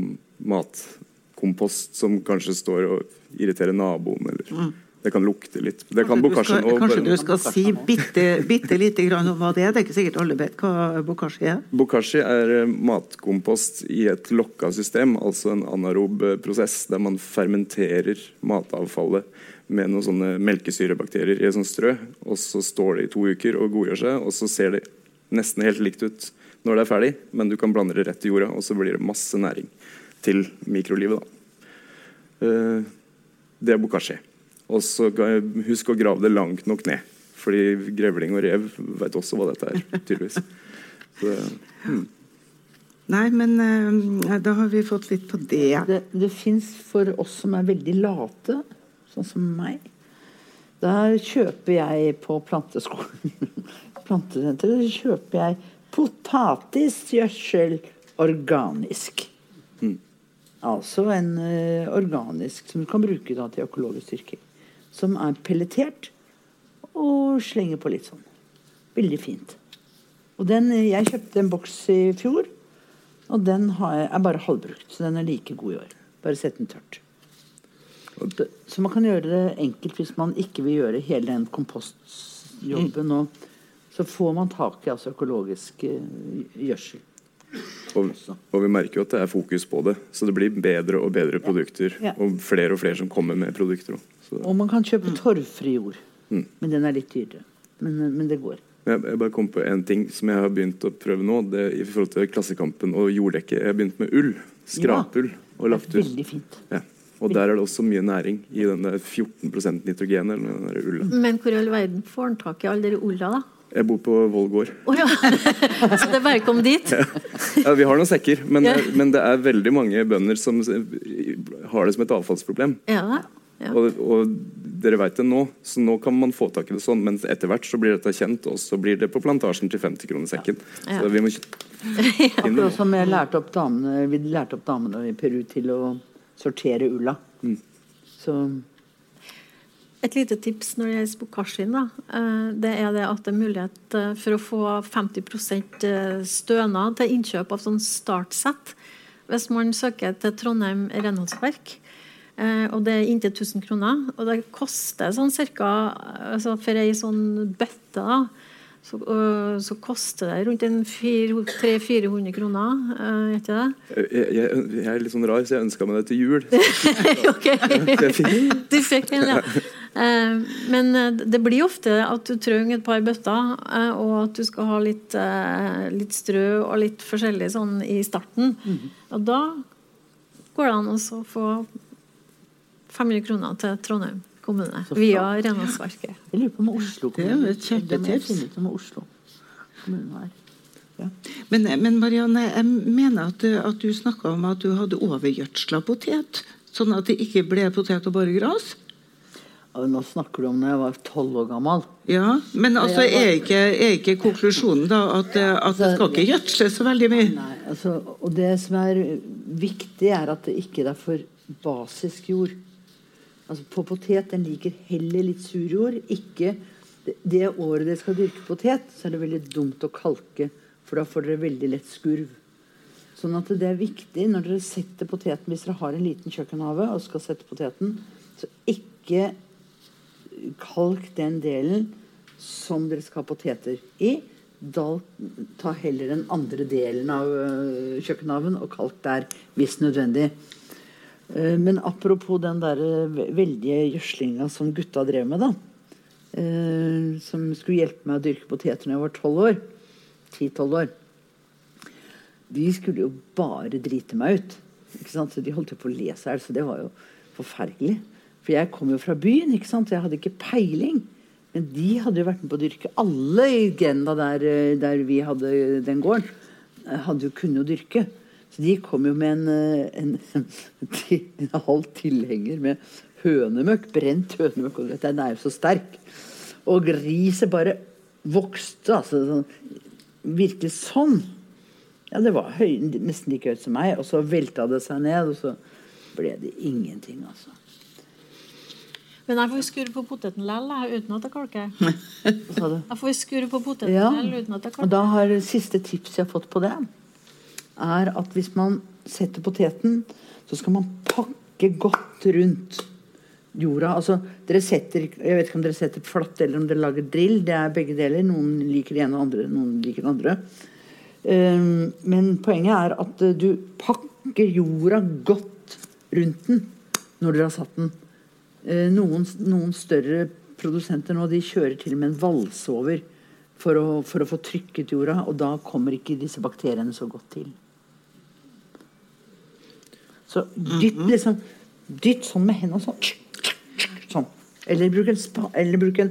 matkompost som kanskje står og irriterer naboen. eller... Mm. Det kan lukte litt. Det kan kanskje, du skal, kanskje du skal si bitte, bitte lite grann om hva det er? Det er ikke sikkert alle vet hva bokashi er? Bokashi er eh, matkompost i et lokka system, altså en anarob prosess der man fermenterer matavfallet med noen sånne melkesyrebakterier i et sånt strø. Og så står det i to uker og godgjør seg, og så ser det nesten helt likt ut når det er ferdig, men du kan blande det rett i jorda, og så blir det masse næring til mikrolivet. da. Eh, det er bokashi. Og så husk å grave det langt nok ned. Fordi grevling og rev vet også hva dette er, tydeligvis. Så, hmm. Nei, men eh, da har vi fått litt på det. Det, det fins for oss som er veldig late, sånn som meg. Der kjøper jeg på planteskolen plantesenteret kjøper jeg potetgjødsel organisk. Altså en uh, organisk som du kan bruke da, til økologisk styrking. Som er pelletert og slenger på litt sånn. Veldig fint. Og den, eh, jeg kjøpte en boks i fjor, og den jeg, er bare halvbrukt. Så den er like god i år. Bare sett den tørt. Så man kan gjøre det enkelt hvis man ikke vil gjøre hele den kompostjobben. Og så får man tak i altså økologisk eh, gjødsel. Og, og vi merker jo at det er fokus på det, så det blir bedre og bedre produkter. Ja. Og flere og flere som kommer med produkter. også. Så, Og man kan kjøpe torvfri jord. Mm. Men den er litt dyrere. Men, men det går. jeg, jeg bare kom på en ting som jeg har begynt å prøve nå. Det, I forhold til Klassekampen og jorddekke. Jeg har begynt med ull. Skrapull og lagt ut. Veldig fint. Ja. Og der er det også mye næring i den der 14% nitrogen eller den der ulla. Men hvor i all verden får han tak i all den ulla, da? Jeg bor på Voll gård. Å ja. Så det bare kom dit? Ja, vi har noen sekker, men, Ja. men det er veldig mange bønder som har det som et avfallsproblem. Ja, ja. Og, og dere vet det nå, så nå kan man få tak i det sånn, men etter hvert så blir dette kjent, og så blir det på plantasjen til 50 kroner sekken. Ja. Så vi må Akkurat som jeg lærte opp damene, vi lærte opp damene i Peru til å sortere ulla. Mm. Så Et lite tips når det gjelder bokasjen, da, eh, det er det at det er mulighet eh, for å få 50 eh, stønad til innkjøp av sånn startsett hvis man søker til Trondheim renholdsverk. Og det er inntil 1000 kroner. Og det koster sånn cirka altså For ei sånn bøtte da, så, øh, så koster det rundt 300-400 kroner. Øh, ikke det? jeg, jeg, jeg er litt sånn rar, så jeg ønska meg det til jul. Ok. Du fikk den, ja. Eh, Men eh, det blir ofte at du trenger et par bøtter, eh, og at du skal ha litt, litt strø og litt forskjellig sånn i starten. Og da går det an å få 500 kroner til Trondheim kommune via renholdsverket. jeg lurer på om Oslo Det er kommune- det må jeg kjempetips. finne ut om Oslo kommune er. Ja. Men, men Marianne, jeg mener at, du- at du snakka om at du hadde overgjødsla potet. Sånn at det ikke ble potet og bare gras. Nå snakker du om når jeg var tolv år gammel. Ja, Men altså, er ikke, er ikke konklusjonen da at, eh, at det skal ikke gjødsle så veldig mye? Nei, altså, og det som er viktig, er at det ikke er for basisk jord. Altså På potet den liker heller litt sur jord. Ikke det, det året dere skal dyrke potet, så er det veldig dumt å kalke, for da får dere veldig lett skurv. Sånn at det er viktig når dere setter poteten Hvis dere har en liten kjøkkenhave og skal sette poteten, så ikke kalk den delen som dere skal ha poteter i. Da ta heller den andre delen av øh, kjøkkenhaven og kalk der hvis nødvendig. Eh, men apropos den der øh, veldige gjødslinga som gutta drev med, da. eh, som skulle hjelpe meg å dyrke poteter når jeg var tolv år. Ti-tolv år. De skulle jo bare drite meg ut. Ikke sant? Så de holdt jo på å le seg i hjel, så det var jo forferdelig. For jeg kom jo fra byen, ikke sant? jeg hadde ikke peiling. Men de hadde jo vært med på å dyrke. Alle i grenda der, eh, der vi hadde den gården, eh, hadde jo kunnet å dyrke. Så de kom jo med en, eh, en, en, halv tilhenger med hønemøkk, brent hønemøkk. Og den er jo så sterk. Og riset bare vokste. altså sånn, Virkelig sånn. Ja, det var høy, nesten like høyt som meg. Og så velta det seg ned, og så ble det ingenting, altså. Men jeg får skurre på poteten likevel, uten at jeg kalker. Jeg får skurre på poteten Ja. uten at jeg Og da har siste tips jeg har fått på det, er at hvis man setter poteten, så skal man pakke godt rundt jorda. Altså, dere setter, jeg vet ikke om dere setter flatt eller om dere lager drill. Det er begge deler. Noen liker det ene og andre, noen liker det andre. Um, men poenget er at du pakker jorda godt rundt den når dere har satt den. Uh, noen, noen større produsenter nå de kjører til og med en valse over for å, for å få trykket jorda, og da kommer ikke disse bakteriene så godt til. Så dytt liksom Dytt sånn med hendene sånn. sånn. Eller bruk en, spa, eller bruk en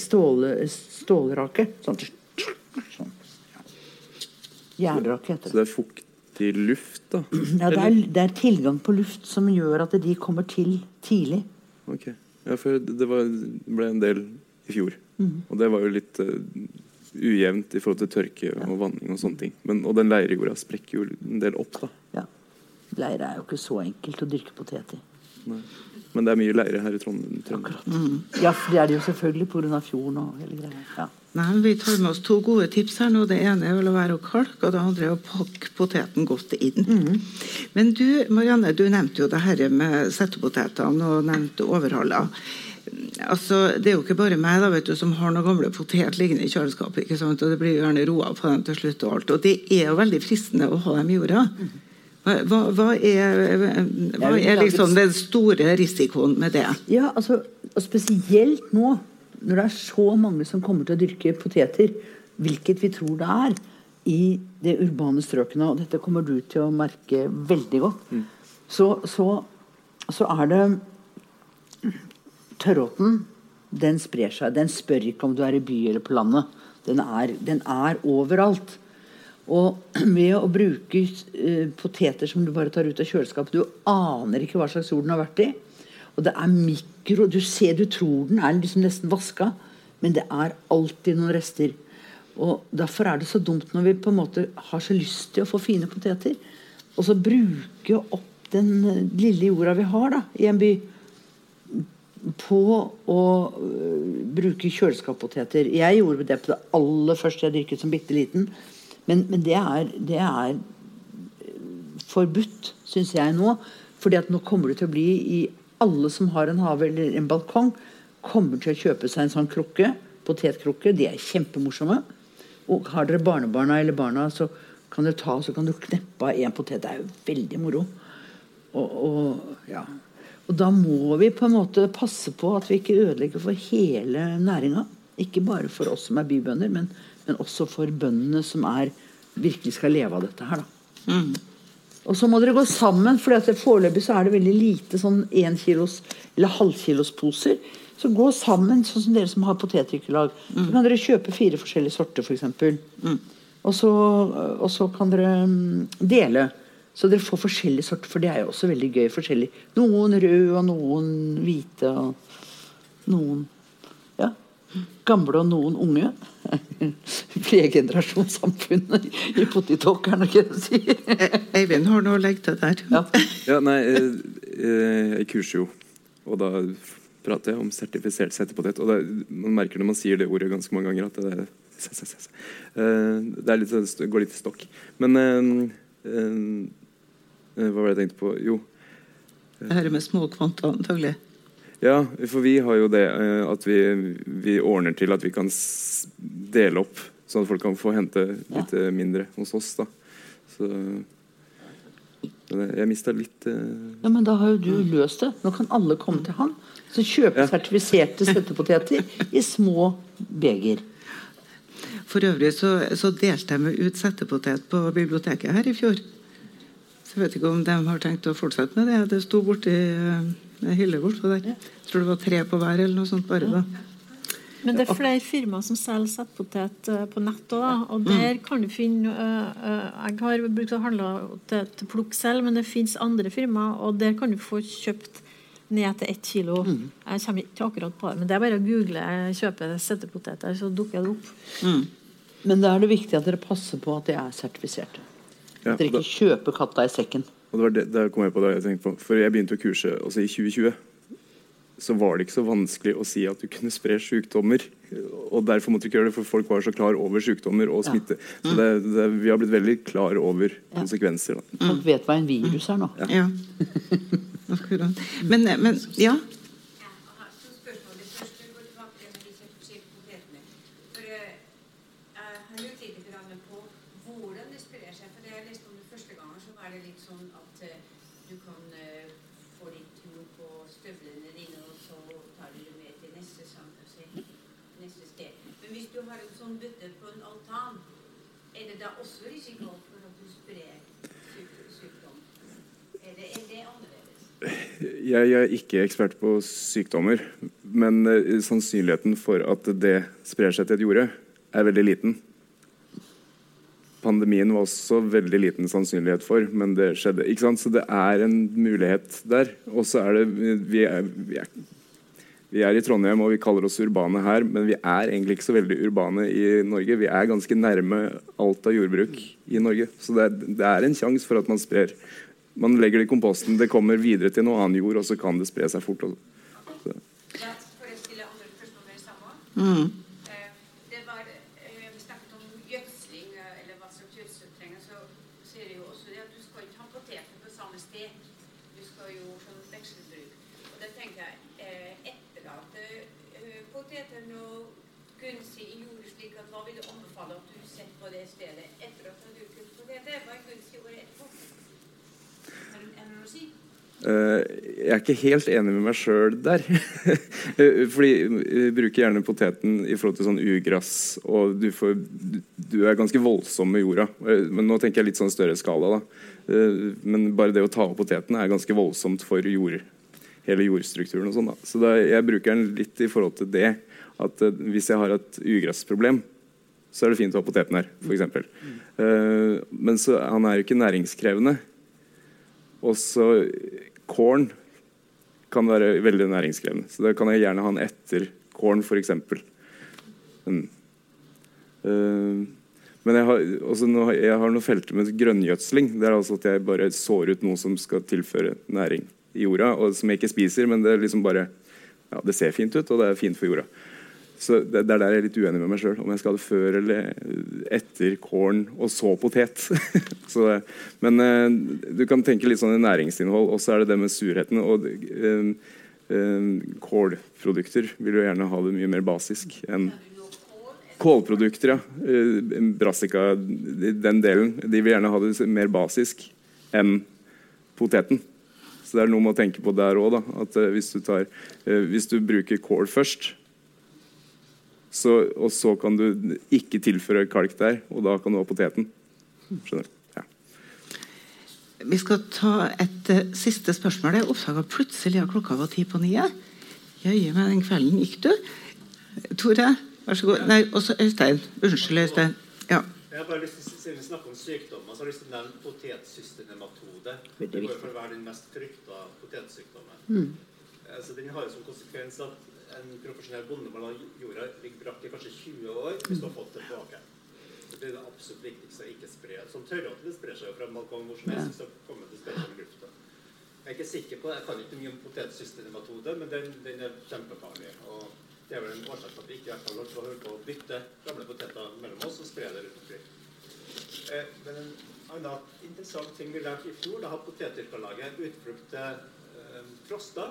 ståle, stålrake. Sånn. sånn. Jernrake heter Så det. det er fuktig luft, da? Ja, det, er, det er tilgang på luft som gjør at de kommer til tidlig. Ok. Ja, for det, var, ble en del i fjor. Mm. Og det var jo litt uh, ujevnt i forhold til tørke og vanning og sånne ting. Men, og den leirjorda sprekker jo en del opp, da. Ja. Leire er jo ikke så enkelt å dyrke potet i. Nei. Men det er mye leire her i Trondheim. Trondheim. Ja, for det er det jo selvfølgelig pga. fjorden og hele greia. Ja. Nei, Vi tar med oss to gode tips her nå. Det ene er vel å være å kalke, og det andre er å pakke poteten godt inn. Men du Marianne, du nevnte jo det her med settepotetene og nevnte overhalla. Altså, Det er jo ikke bare meg da, vet du, som har noen gamle potet liggende i kjøleskapet. ikke sant? Og Det blir jo gjerne roa på dem til slutt. Og alt. Og det er jo veldig fristende å ha dem i jorda. Hva, hva, hva er, hva er liksom den store risikoen med det? Ja, altså, og spesielt nå, når det er så mange som kommer til å dyrke poteter, hvilket vi tror det er, i de urbane strøkene, og dette kommer du til å merke veldig godt, så, så, så er det Tørråten, den sprer seg. Den spør ikke om du er i by eller på landet. Den er, den er overalt. Og ved å bruke eh, poteter som du bare tar ut av kjøleskapet Du aner ikke hva slags jord den har vært i. Og det er mikro Du ser, du tror den er liksom nesten vaska, men det er alltid noen rester. Og Derfor er det så dumt når vi på en måte har så lyst til å få fine poteter, og så bruke opp den eh, lille jorda vi har da, i en by på å øh, bruke kjøleskapspoteter. Jeg gjorde det på det aller første jeg dyrket som bitte liten. Men, men det, er, det er øh, forbudt, syns jeg nå. fordi at nå kommer det til å bli i Alle som har en hage eller en balkong, kommer til å kjøpe seg en sånn krukke. Potetkrukke. De er kjempemorsomme. Og har dere barnebarna eller barna, så kan dere ta så kan du kneppe av én potet. Det er jo veldig moro. Og, og, ja. og da må vi på en måte passe på at vi ikke ødelegger for hele næringa. Ikke bare for oss som er bybønder, men, men også for bøndene som er, virkelig skal leve av dette her. Da. Og så må dere gå sammen, for foreløpig så er det veldig lite sånn kilos eller halvkilos poser. Så gå sammen, sånn som dere som har potetdyrkelag. Så kan dere kjøpe fire forskjellige sorter, f.eks. For eksempel. og, så, og så kan dere mm, dele. Så dere får forskjellige sorter, for det er jo også veldig gøy. forskjellig. Noen røde, og noen hvite, og noen ja, gamle og noen unge. Flergenerasjonssamfunnet i potetåkeren, ikke det du sier? Eivind har noe å legge til der. Ja. Ja, nei, eh, eh, jeg kurser jo, og da prater jeg om sertifisert settepotet. Og det, man merker når man sier det ordet ganske mange ganger, at det, er- Eh, det er litt, det går litt i stokk. Men eh, eh, eh, hva var det jeg tenkte på? Jo, Det her med små kvanta, antagelig. Ja, for vi har jo det eh, at vi, vi ordner til at vi kan dele opp, sånn at folk kan få hente litt ja. mindre hos oss. da. Så jeg- jeg mista litt uh... Ja, men da har jo du løst det. Nå kan alle komme til han. Så kjøpe Ja. sertifiserte settepoteter i små beger. For øvrig så, så delte jeg med ut settepotet på biblioteket her i fjor. Så jeg vet ikke om de har tenkt å fortsette med det. Det sto borti eh, er hylle bortpå der. Jeg tror det var tre på hver eller noe sånt bare da. Men det er flere firmaer som selger settpotet eh, på nett òg. Og der kan du finne eh, eh, Jeg har brukt å handle til, til plukk selv, men det fins andre firmaer, og der kan du få kjøpt ned til ett kilo. Jeg kommer ikke akkurat på det, men det er bare å google 'kjøpe settepoteter', så dukker det opp. Men da er det viktig at dere passer på at de er sertifiserte. ja, At dere ikke kjøper katta i sekken. Og det var det, det kom jeg på da jeg tenkte på. For jeg begynte å kurse også i 2020. Så var det ikke så vanskelig å si at du kunne spre sykdommer. Og derfor måtte vi ikke gjøre det, for folk var så klar over sykdommer og Ja. smitte. Så det, det, vi har blitt veldig klar over konsekvenser. Da. Folk vet hva en virus er nå. Ja. Akkurat. Men, men ja. Spørsmålet først går tilbake til de sertifiserte potetene. For eh, jeg har lurt litt grann på hvordan det sprer seg. For da jeg leste om det første gangen, så var det litt sånn at eh, du kan eh, få litt jord på støvlene dine, og så tar du det med til neste, sam- altså, neste sted. Men hvis du har en sånn bøtte på en altan, er det da også risiko for at du sprer syk- sykdom? Er det, er det annerledes? Jeg er ikke ekspert på sykdommer, men eh, sannsynligheten for at det sprer seg til et jorde, er veldig liten. Pandemien var også veldig liten sannsynlighet for, men det skjedde. ikke sant? Så det er en mulighet der. Og så er det vi er, vi, er, vi er i Trondheim og vi kaller oss urbane her, men vi er egentlig ikke så veldig urbane i Norge. Vi er ganske nærme alt av jordbruk i Norge. Så det er, det er en sjanse for at man sprer. Man legger det i komposten, det kommer videre til noe annen jord, og så kan det spre seg fort. også. Ja, får jeg stille andre spørsmål med det samme? Mm. Eh, Det var, eh, vi snakket om gjødsling, eh, eller hva slags gjødsel trenger, så ser jeg jo også det at du skal ikke ha poteter på samme sted. Du skal jo sånn vekselbruk. Og da tenker jeg, eh, etterlate eh, poteter noe gunstig i jordet, slik at hva vil du anbefale at du setter på det stedet etter at du har dyrket poteter? Hva er gunstig året etterpå? Er det er det noe å si? Eh, jeg er ikke helt enig med meg sjøl der. Fordi jeg bruker gjerne poteten i forhold til sånn ugress, og du, får, du, er ganske voldsom med jorda. Eh, Men nå tenker jeg litt sånn større skala. da. Eh, Men bare det å ta opp poteten er ganske voldsomt for jord, hele jordstrukturen. og sånn da. Så da, jeg bruker den litt i forhold til det. At eh, hvis jeg har et ugressproblem, så er det fint å ha poteten her, f.eks. Uh, men så, han er jo ikke næringskrevende. Og så Kålen kan være veldig næringskrevende. Så da kan jeg gjerne ha den etter korn, f.eks. Mm. Eh, men jeg har, også noe, jeg har noe felter med grønngjødsling. Det er altså at jeg bare sår ut noe som skal tilføre næring i jorda, og som jeg ikke spiser, men det er liksom bare ja, det ser fint ut, og det er fint for jorda. Så det, det er der jeg er litt uenig med meg sjøl. Om jeg skal ha det før eller etter korn og så potet. så, men uh, du kan tenke litt sånn i næringsinnhold. Og så er det det med surheten. Og eh, uh, kålprodukter vil jo gjerne ha det mye mer basisk enn Kålprodukter, ja. Brassica, den delen. De vil gjerne ha det mer basisk enn poteten. Så det er noe med å tenke på der òg. Hvis, hvis du bruker kål først, så, og så kan du ikke tilføre kalk der, og da kan du ha poteten. Skjønner du? Ja. Vi skal ta et uh, siste spørsmål. Jeg oppdaga plutselig at klokka var ti på ni. Jøye meg, den kvelden gikk du. Tore, vær så god. Nei, også Øystein. Unnskyld, Øystein. Ja. Jeg har bare lyst til, Siden vi snakker om sykdommer, så har jeg lyst til å nevne potetsystematode. Det går for å være den mest frykta potetsykdommen. Mm. Eh, Så den har jo som konsekvens at en profesjonell bonde mellom jorda ligger brakk i kanskje 20 år hvis du har fått det tilbake. Så Det er det absolutt viktigste å ikke spre. Som tørråte det sprer seg jo fra en balkong hvor som helst, så kommer det til å spre i lufta. Jeg er ikke sikker på, jeg kan ikke mye om potetsystemattode, men den, den er kjempefarlig. Og det er vel en årsak til at vi ikke i hvert fall har holdt på å bytte gamle poteter mellom oss og spre det rundt omkring. Eh, men en annen interessant ting vi lærte i fjor, da har Potetdyrkerlaget utflukt til eh, Frosta,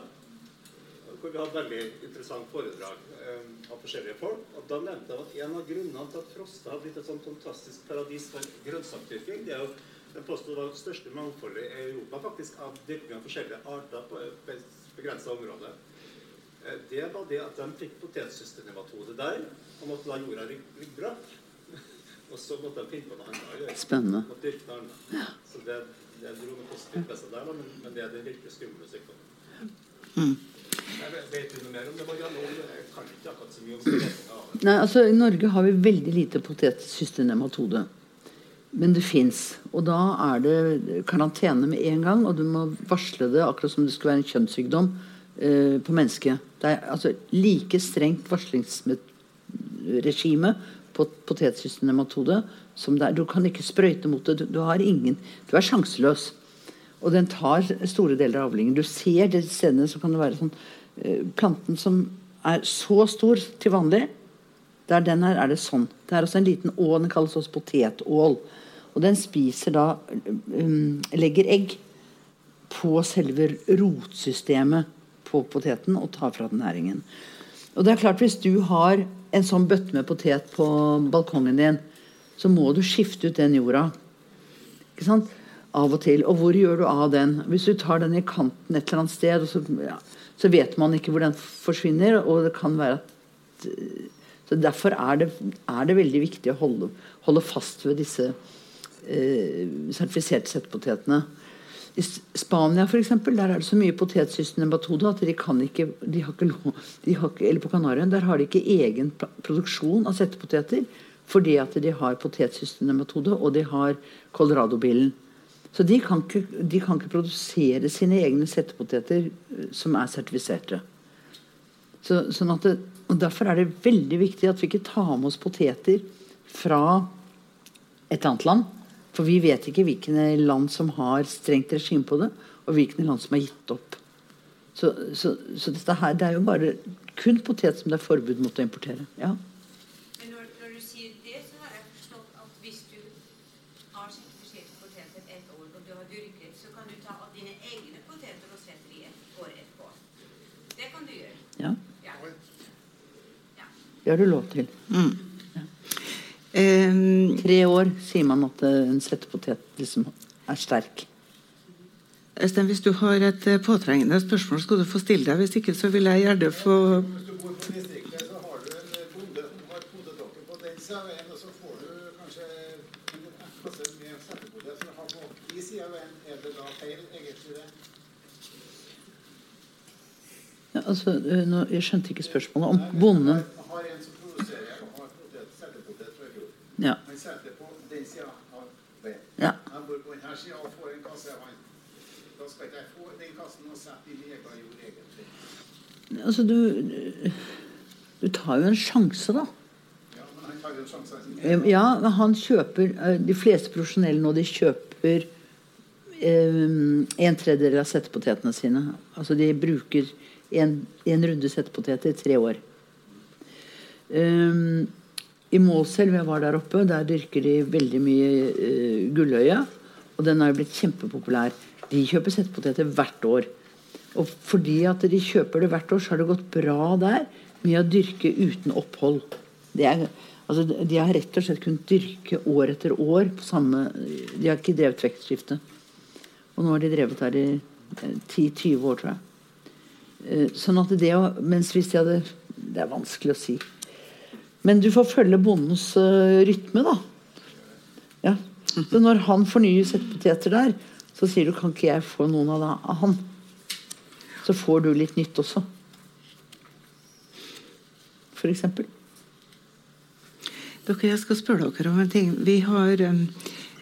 hvor vi hadde veldig interessant foredrag eh, av forskjellige folk. Og da nevnte jeg at en av grunnene til at Frosta har blitt et sånt fantastisk paradis for grønnsakdyrking, det er jo den påstod var det største mangfoldet i Europa faktisk av dyrking av forskjellige arter på et begrensa område. Eh, Det var det at de fikk potetsystemattode der, og måtte la jorda ligge brakk. Og så måtte de finne på noe annet å gjøre. Spennende. Så det, det dro noe positivt med seg der, men, men det er den virkelig skumle sykdommen. Mm. Nei, altså I Norge har vi veldig lite potetsystemattode. Men det fins. Og da er det karantene med en gang, og du må varsle det akkurat som det skulle være en kjønnssykdom eh, på mennesket. Det er altså like strengt varslingsregime på potetsystemattode som det er. Du kan ikke sprøyte mot det. Du, du har ingen Du er sjanseløs. Og den tar store deler av avlingen. Du ser det stedene så kan det være sånn Planten som er så stor til vanlig, der den er, er det sånn. Det er også en liten å, den kalles også potetål. Og den spiser da um, Legger egg på selve rotsystemet på poteten og tar fra den næringen. Og det er klart Hvis du har en sånn bøtte med potet på balkongen din, så må du skifte ut den jorda. Ikke sant? Av og til. Og hvor gjør du av den? Hvis du tar den i kanten et eller annet sted, og så, ja, så vet man ikke hvor den forsvinner. Og det kan være at Så Derfor er det, er det veldig viktig å holde, holde fast ved disse eh, sertifiserte settepotetene. I Spania for eksempel, der er det så mye potetsystemmetode at de kan ikke, de har ikke de har ikke, Eller på Kanarien der har de ikke egen produksjon av settepoteter fordi at de har potetsystemmetode og de har Colorado-bilen. Så de kan, ikke, de kan ikke produsere sine egne settepoteter eh, som er sertifiserte. Så, sånn det, og Derfor er det veldig viktig at vi ikke tar med oss poteter fra et annet land. For vi vet ikke hvilke land som har strengt regime på det, og hvilke land som har gitt opp. Så, så, så dette her, det er jo bare kun potet som det er forbud mot å importere. Ja. Men når, når du sier det, så har jeg forstått at hvis du har sertifiserte poteter et år, og du har dyrket, så kan du ta av dine egne poteter og sette de et år etterpå. Det kan du gjøre. Ja. Ja. Det har du lov til. Mm. Um, Tre år sier man at eh, en settepotet liksom er sterk. Øystein, hvis du har et eh, påtrengende spørsmål, skal du få stille deg. Hvis ikke, så vil jeg gjerne få altså, eh, nå, jeg skjønte ikke spørsmålet om bonden. Har en som produserer og har potet, settepotet fra i fjor. Ja. Han setter på den siden av veien. Ja. Jeg bor på denne siden og får en kasse av han. Da skal ikke jeg få den kassen og sette i egen jord, egentlig. Altså, du, du tar jo en sjanse, da. Ja, men han tar jo en sjanse. Ja, men han kjøper eh, De fleste profesjonelle nå, de kjøper eh, en tredjedel av settepotetene sine. Altså de bruker en, en runde settepoteter i tre år. Um, I Målselv, jeg var der oppe, der dyrker de veldig mye uh, gulløye. Og den har jo blitt kjempepopulær. De kjøper settepoteter hvert år. Og fordi at de kjøper det hvert år, så har det gått bra der med å dyrke uten opphold. Det er, altså, de har rett og slett kunnet dyrke år etter år på samme De har ikke drevet vekstskifte. Og nå har de drevet der i eh, 10-20 år, tror jeg. Eh, Sånn at det å Mens hvis de hadde Det er vanskelig å si. Men du får følge bondens uh, rytme, da. Ja. Så når han fornyer settepoteter der, så sier du kan ikke jeg få noen av, det, av han? Så får du litt nytt også. For eksempel. Dere, jeg skal spørre dere om en ting. Vi har, um,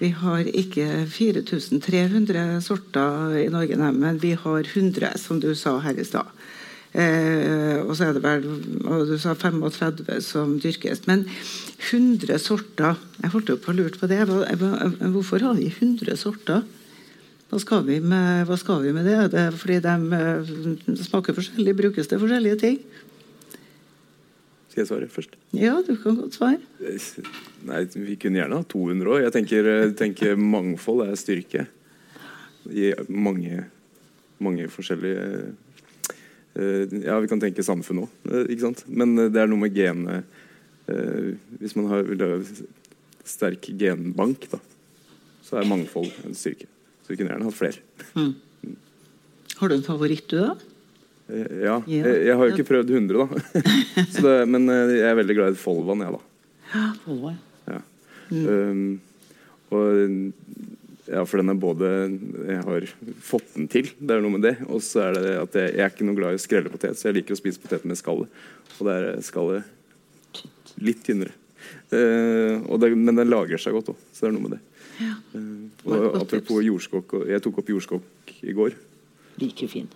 vi har ikke 4300 sorter i Norge, nei, men vi har 100, som du sa her i stad. Eh, og så er det vel og du sa 35 som dyrkes. Men 100 sorter Jeg holdt på å lure på det. Hvorfor har vi 100 sorter? Hva skal vi med, hva skal vi med det? Er fordi de eh, smaker forskjellig? Brukes det forskjellige ting? Skal jeg svare først? Ja, du kan godt svare. Nei, vi kunne gjerne ha 200 òg. Jeg tenker, tenker mangfold er styrke. I mange, mange forskjellige eh, Ja, vi kan tenke samfunn òg, sant. Men eh, det er noe med genene eh, Hvis man har sterk genbank, da, så er mangfold en styrke. Så vi kunne gjerne hatt flere. Mm. Har du en favoritt, du, da? Eh, Ja. Ja. Jeg, jeg har jo ikke prøvd 100, da. så det, men eh, jeg er veldig glad i Folvan, jeg, da. Volvo, Ja. Um, og ja, for den er både Jeg har fått den til, det er noe med det. Og så er det at jeg, jeg er ikke noe glad i å skrelle potet, så jeg liker å spise potet med skallet. Og der er skallet litt tynnere. Og det, men den lagrer seg godt òg, så det er noe med det. Uh, Det og apropos jordskokk, jeg tok opp jordskokk i går. Like fin.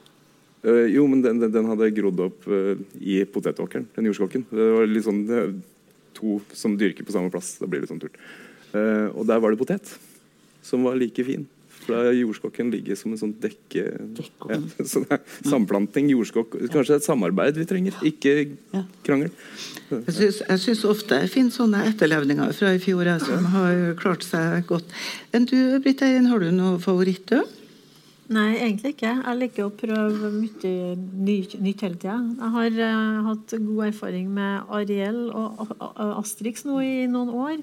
Uh, jo, men den, den, den hadde grodd opp uh, i potetåkeren, den jordskokken. Det var litt sånn det to som dyrker på samme plass. Da blir det litt sånn turt. Uh, og der var det potet, som var like fin. For da jordskokken ligger som en sånn dekke... Ja, sånn er samplanting, jordskokk Kanskje et samarbeid vi trenger, ikke krangel. Jeg syns, jeg syns ofte jeg finner sånne etterlevninger fra i fjor jeg, som har klart seg godt. Men du, Britt Eirin, har du noe favoritt? du? Nei, egentlig ikke. Jeg liker å prøve mye ny, nytt hele tida. Jeg har uh, hatt god erfaring med Ariel og A- A- Astrix nå i noen år.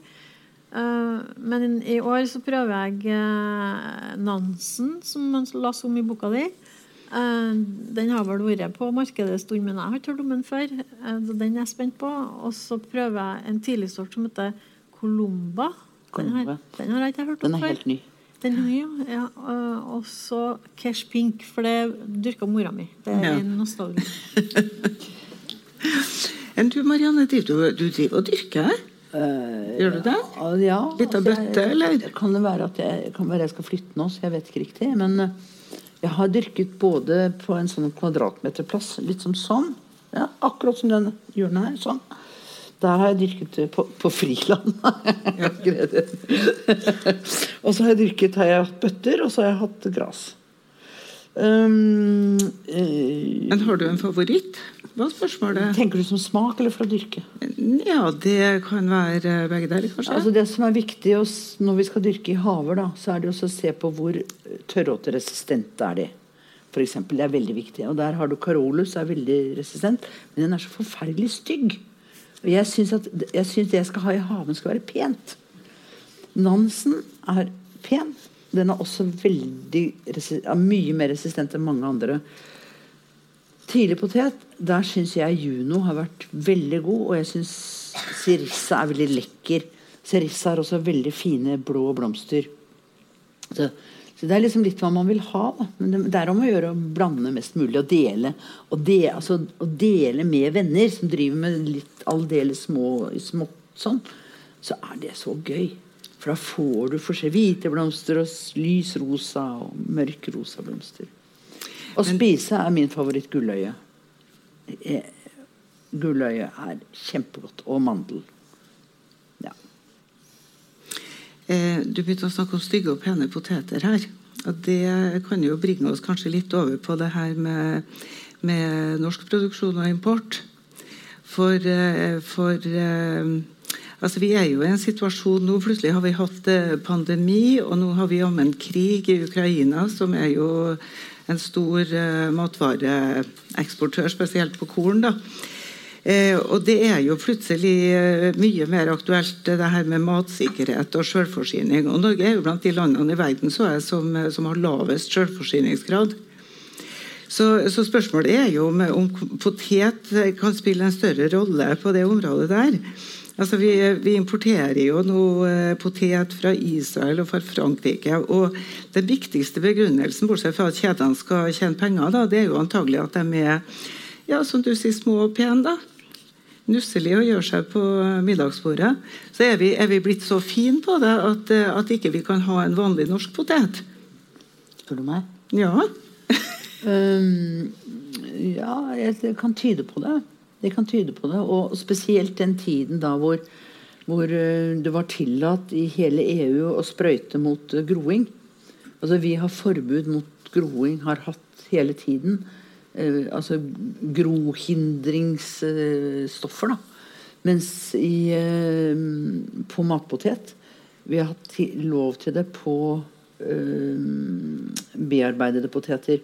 Eh, men i år så prøver jeg eh, Nansen, som man las om i boka di. Eh, Den har vel vært på markedet en stund, men jeg har hørt om den før. Så Den er jeg spent på. Og så prøver jeg en tidlig sort som heter Columba. Den har, den har jeg ikke hørt Den er helt ny. Den er ny, ja. Og så Cash Pink, for det dyrka mora mi. Det er Ja. en nostalgi. Du, Marianne, du, du driver og dyrker? Gjør du det? Eh, Ja, Litt av altså, bøtte, eller? Kan det være at jeg, kan være jeg skal flytte nå, så jeg vet ikke riktig. Men eh, jeg har dyrket både på en sånn kvadratmeterplass, litt som sånn. Ja, akkurat som den hjørnet her. Sånn. Der har jeg dyrket på, på friland. og så har jeg dyrket har jeg hatt bøtter, og så har jeg hatt gras. Um, Men har du en favoritt? Hva spørsmålet? Tenker du som smak eller for å dyrke? Ja, det kan være begge deler, kanskje. Altså det som er viktig når vi skal dyrke i haver, da, så er det også å se på hvor tørråteresistente er de. For eksempel, det er veldig viktig. Og der har du Carolus, er veldig resistent, men den er så forferdelig stygg. Og jeg syns at jeg synes det jeg skal ha i haven, skal være pent. Nansen er pen. Den er også veldig er mye mer resistent enn mange andre. Tidlig potet, der syns jeg Juno har vært veldig god, og jeg syns Sirissa er veldig lekker. Sirissa har også veldig fine blå blomster. Så, så det er liksom litt hva man vil ha. Da. Men det, det er om å gjøre å blande mest mulig og dele. Og de, altså, å dele med venner som driver med litt aldeles små, smått sånn, så er det så gøy. For da får du forskjell. hvite blomster og lys rosa og mørk rosa blomster. Å spise er min favoritt gulløye. Eh, Gulløye er kjempegodt. Og mandel. Eh, Du begynte å snakke om stygge og pene poteter her. Og det kan jo bringe oss kanskje litt over på det her med, med norsk produksjon og import. For, eh, for eh, altså vi er jo i en situasjon nå Plutselig har vi hatt eh, pandemi, og nå har vi jammen krig i Ukraina, som er jo en stor uh, matvareeksportør, spesielt på korn. da. Eh, og det er jo plutselig eh, mye mer aktuelt det her med matsikkerhet og selvforsyning. Og Norge er jo blant de landene i verden jeg, som, eh, som har lavest selvforsyningsgrad. Så, så spørsmålet er jo om, om potet kan spille en større rolle på det området der. Altså vi, vi importerer jo nå eh, potet fra Israel og fra Frankrike. Og den viktigste begrunnelsen, bortsett fra at kjedene skal tjene penger, da, det er jo antagelig at de er ja, som du sier, små og pene. da. Nusselig å gjøre seg på middagsbordet. Så er vi, er vi blitt så fine på det at, eh, at ikke vi kan ha en vanlig norsk potet. Spør du meg? Ja. Um, ja, det kan tyde på det. Det kan tyde på det. Og spesielt den tiden da hvor, hvor eh, det var tillatt i hele EU å sprøyte mot eh, groing. Altså Vi har forbud mot groing, har hatt hele tiden. Eh, altså grohindringsstoffer, da. Mens i, eh, på matpotet Vi har hatt lov til det på eh, bearbeidede poteter.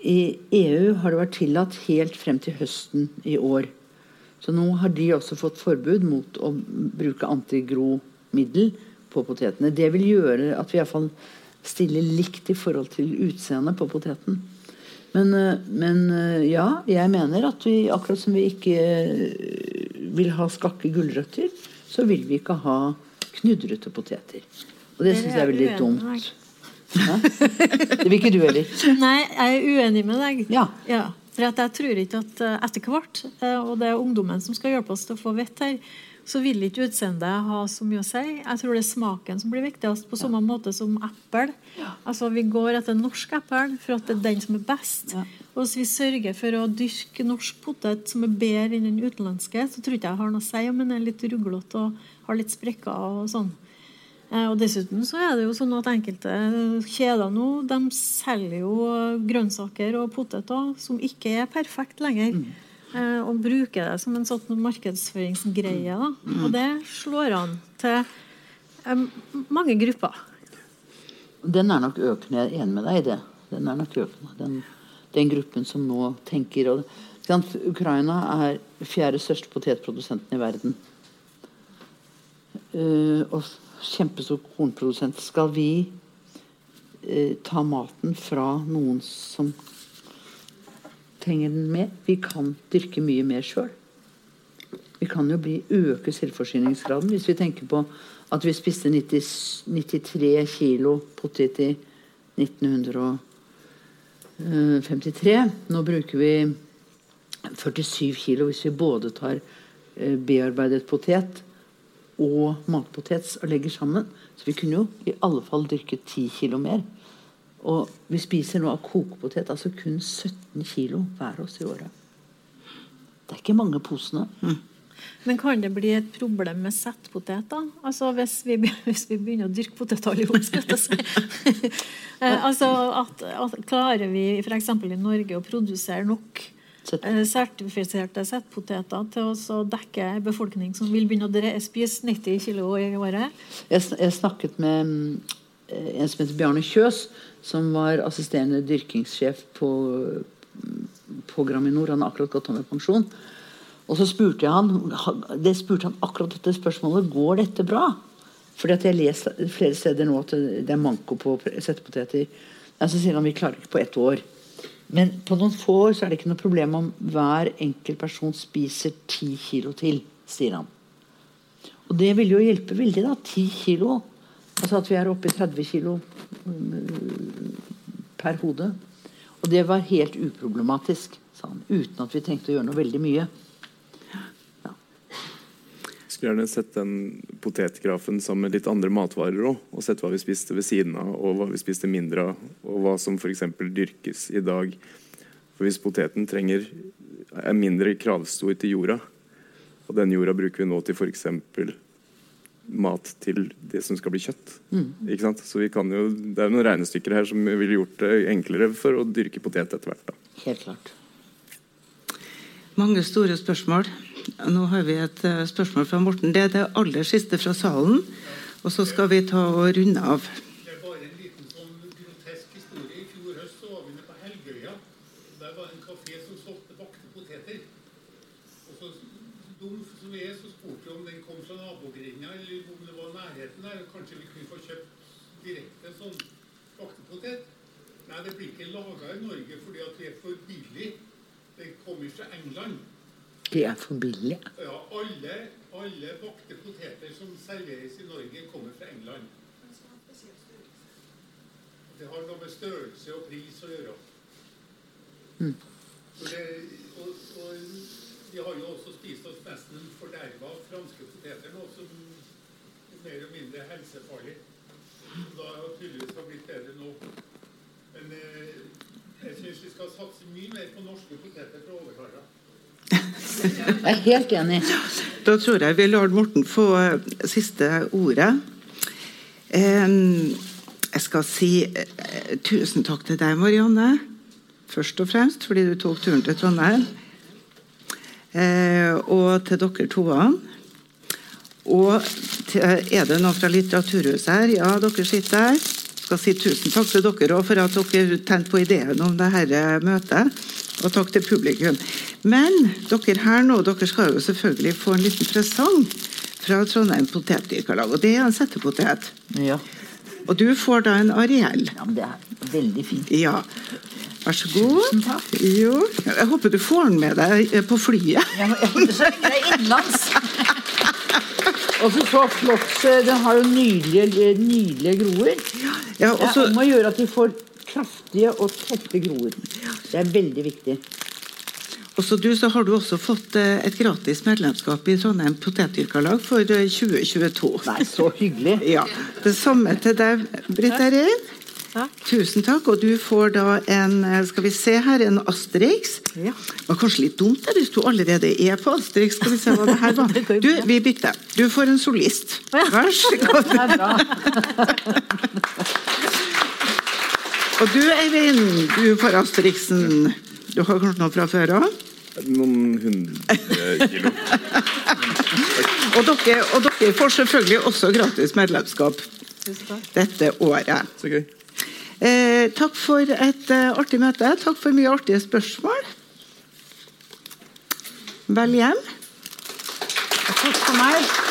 I EU har det vært tillatt helt frem til høsten i år. Så nå har de også fått forbud mot å bruke antigromiddel på potetene. Det vil gjøre at vi iallfall stiller likt i forhold til utseendet på poteten. Men, eh, men eh, ja, jeg mener at vi, akkurat som vi ikke eh, vil ha skakke gulrøtter, så vil vi ikke ha knudrete poteter. Og det syns jeg er veldig dumt. Det vil ikke du heller. Nei, jeg er uenig med deg. Ja. for at jeg tror ikke at eh, etter hvert, eh, og det er ungdommen som skal hjelpe oss til å få vett her, så vil ikke utseendet ha så mye å si. Jeg tror det er smaken som blir viktigst, på samme måte som eple. Altså, vi går etter norsk eple for at det er den som er best. Og hvis vi sørger for å dyrke norsk potet som er bedre enn den utenlandske, så tror ikke jeg har noe å si om den er litt ruglete og har litt sprekker og sånn. Eh, Og dessuten så er det jo sånn at enkelte kjeder nå de selger jo grønnsaker og poteter som ikke er perfekt lenger. Mm. Og bruker det som en sånn markedsføringsgreie. Da. Mm. Og det slår an til eh, mange grupper. Den er nok økende. Jeg er enig med deg i det. Den er nok økende. Den, den gruppen som nå tenker og? Ukraina er fjerde største potetprodusenten i verden. Uh, og kjempestor kornprodusent. Skal vi eh, ta maten fra noen som trenger den mer. Vi kan dyrke mye mer sjøl. Vi kan jo bli, øke selvforsyningsgraden hvis vi tenker på at vi spiste 90, 93 kilo potet i 1953. Nå bruker vi 47 kilo hvis vi både tar eh, bearbeidet potet og matpotet og legger sammen. Så vi kunne jo i alle fall dyrket 10 kilo mer. Og vi spiser nå av kokepotet altså kun 17 kilo hver oss i året. Det er ikke mange posene. Men kan det bli et problem med settpotet, da? Altså hvis vi, hvis vi begynner å dyrke potet alle sammen, skal jeg si. Eh, altså at, at klarer vi f.eks. i Norge å produsere nok sertifiserte settpoteter til å dekke en befolkning som vil begynne å spise 90 kilo i året? Jeg, jeg snakket med mm, en som heter Bjarne Kjøs, som var assisterende dyrkingssjef på, på Graminor. Han har akkurat gått av med pensjon. Og så spurte jeg han, det spurte han akkurat dette spørsmålet går dette bra. Fordi at jeg lest flere steder nå at det er manko på settepoteter. Ja, så sier han vi klarer ikke på ett år. Men på noen få år så er det ikke noe problem om hver enkelt person spiser ti kilo til, sier han. Og det vil jo hjelpe veldig, da. Ti kilo. Altså at vi er oppe i 30 kilo mm, per hode. Og det var helt uproblematisk, sa han. Uten at vi trengte å gjøre noe veldig mye. Skulle gjerne sett den potetgrafen sammen med litt andre matvarer òg. Og sett hva vi spiste ved siden av, og hva vi spiste mindre av. Og hva som f.eks. dyrkes i dag. For hvis poteten trenger, er mindre kravstor til jorda, og den jorda bruker vi nå til f.eks. mat til det som skal bli kjøtt. Mm. Ikke sant? Så vi kan jo, Det er jo noen regnestykker her som ville gjort det enklere for å dyrke potet etter hvert. da. Helt klart. Mange store spørsmål. Nå har vi et eh, spørsmål fra Morten. Det er det aller siste fra salen. Og så skal vi ta og runde av. Det er bare en liten sånn grotesk historie. I fjor høst så var vi på Helgøya. Der var det en kafé som solgte bakte poteter. Og så dum som vi er, så spurte vi om den kom fra nabogrinda, eller om det var nærheten der. Kanskje vi kunne få kjøpt direkte sånn bakte potet. Nei, det blir ikke laga i Norge fordi at det er for billig. Det kommer fra England. Det er for billig. Ja, alle, alle bakte poteter som serveres i Norge, kommer fra England. Det har noe med størrelse og pris å gjøre. Mm. For det, og, og vi har jo også spist oss nesten forderva franske poteter nå, som er mer eller mindre helsefarlig. Da har tydeligvis har blitt bedre nå. Men eh, jeg syns vi skal satse mye mer på norske poteter overklare det. Jeg er helt enig. Da tror jeg vi lar Morten få eh, siste ordet. Jeg skal si eh, tusen takk til deg, Marianne. Først og fremst fordi du tok turen til Trondheim. Eh, og til dere toene. Og er det noen fra Litteraturhuset her? Ja, dere sitter der. skal si tusen takk til dere òg for at dere tente på ideen om dette møtet. Og takk til publikum. Men dere her nå, dere skal jo selvfølgelig få en liten presang fra Trondheim Potetdyrkerlag. Og det er en settepotet. Ja. Og du får da en Ariel. Ja, men det er veldig fint. Ja. Vær så god. Tusen takk. Jo. Jeg håper du får den med deg eh, på flyet. Det er innenlands. Og så flott. eh, Den har jo nydelige, nydelige groer. Ja, og det så- er om å gjøre at de får kraftige og tette groer. Det er veldig viktig. Og så du, så har du også fått eh, et gratis medlemskap i Trondheim potetdyrkarlag for eh, 2022. Nei, så hyggelig. Ja. Det samme til deg, Britt Erin. Tusen takk. Og du får da en eh, skal vi se her, en Asterix. Ja. Det var kanskje litt dumt det, hvis du allerede er på Asterix. Skal vi se hva det her var. Du, vi bytter. Du får en solist. Vær så god. Og du, Eivind, du får Asterixen. Du har kanskje noe fra før òg? Noen hundre kilo. Og dere, og dere får selvfølgelig også gratis medlemskap dette året. Så gøy. Eh, takk for et eh, artig møte. Takk for mye artige spørsmål. Vel hjem. Takk for meg.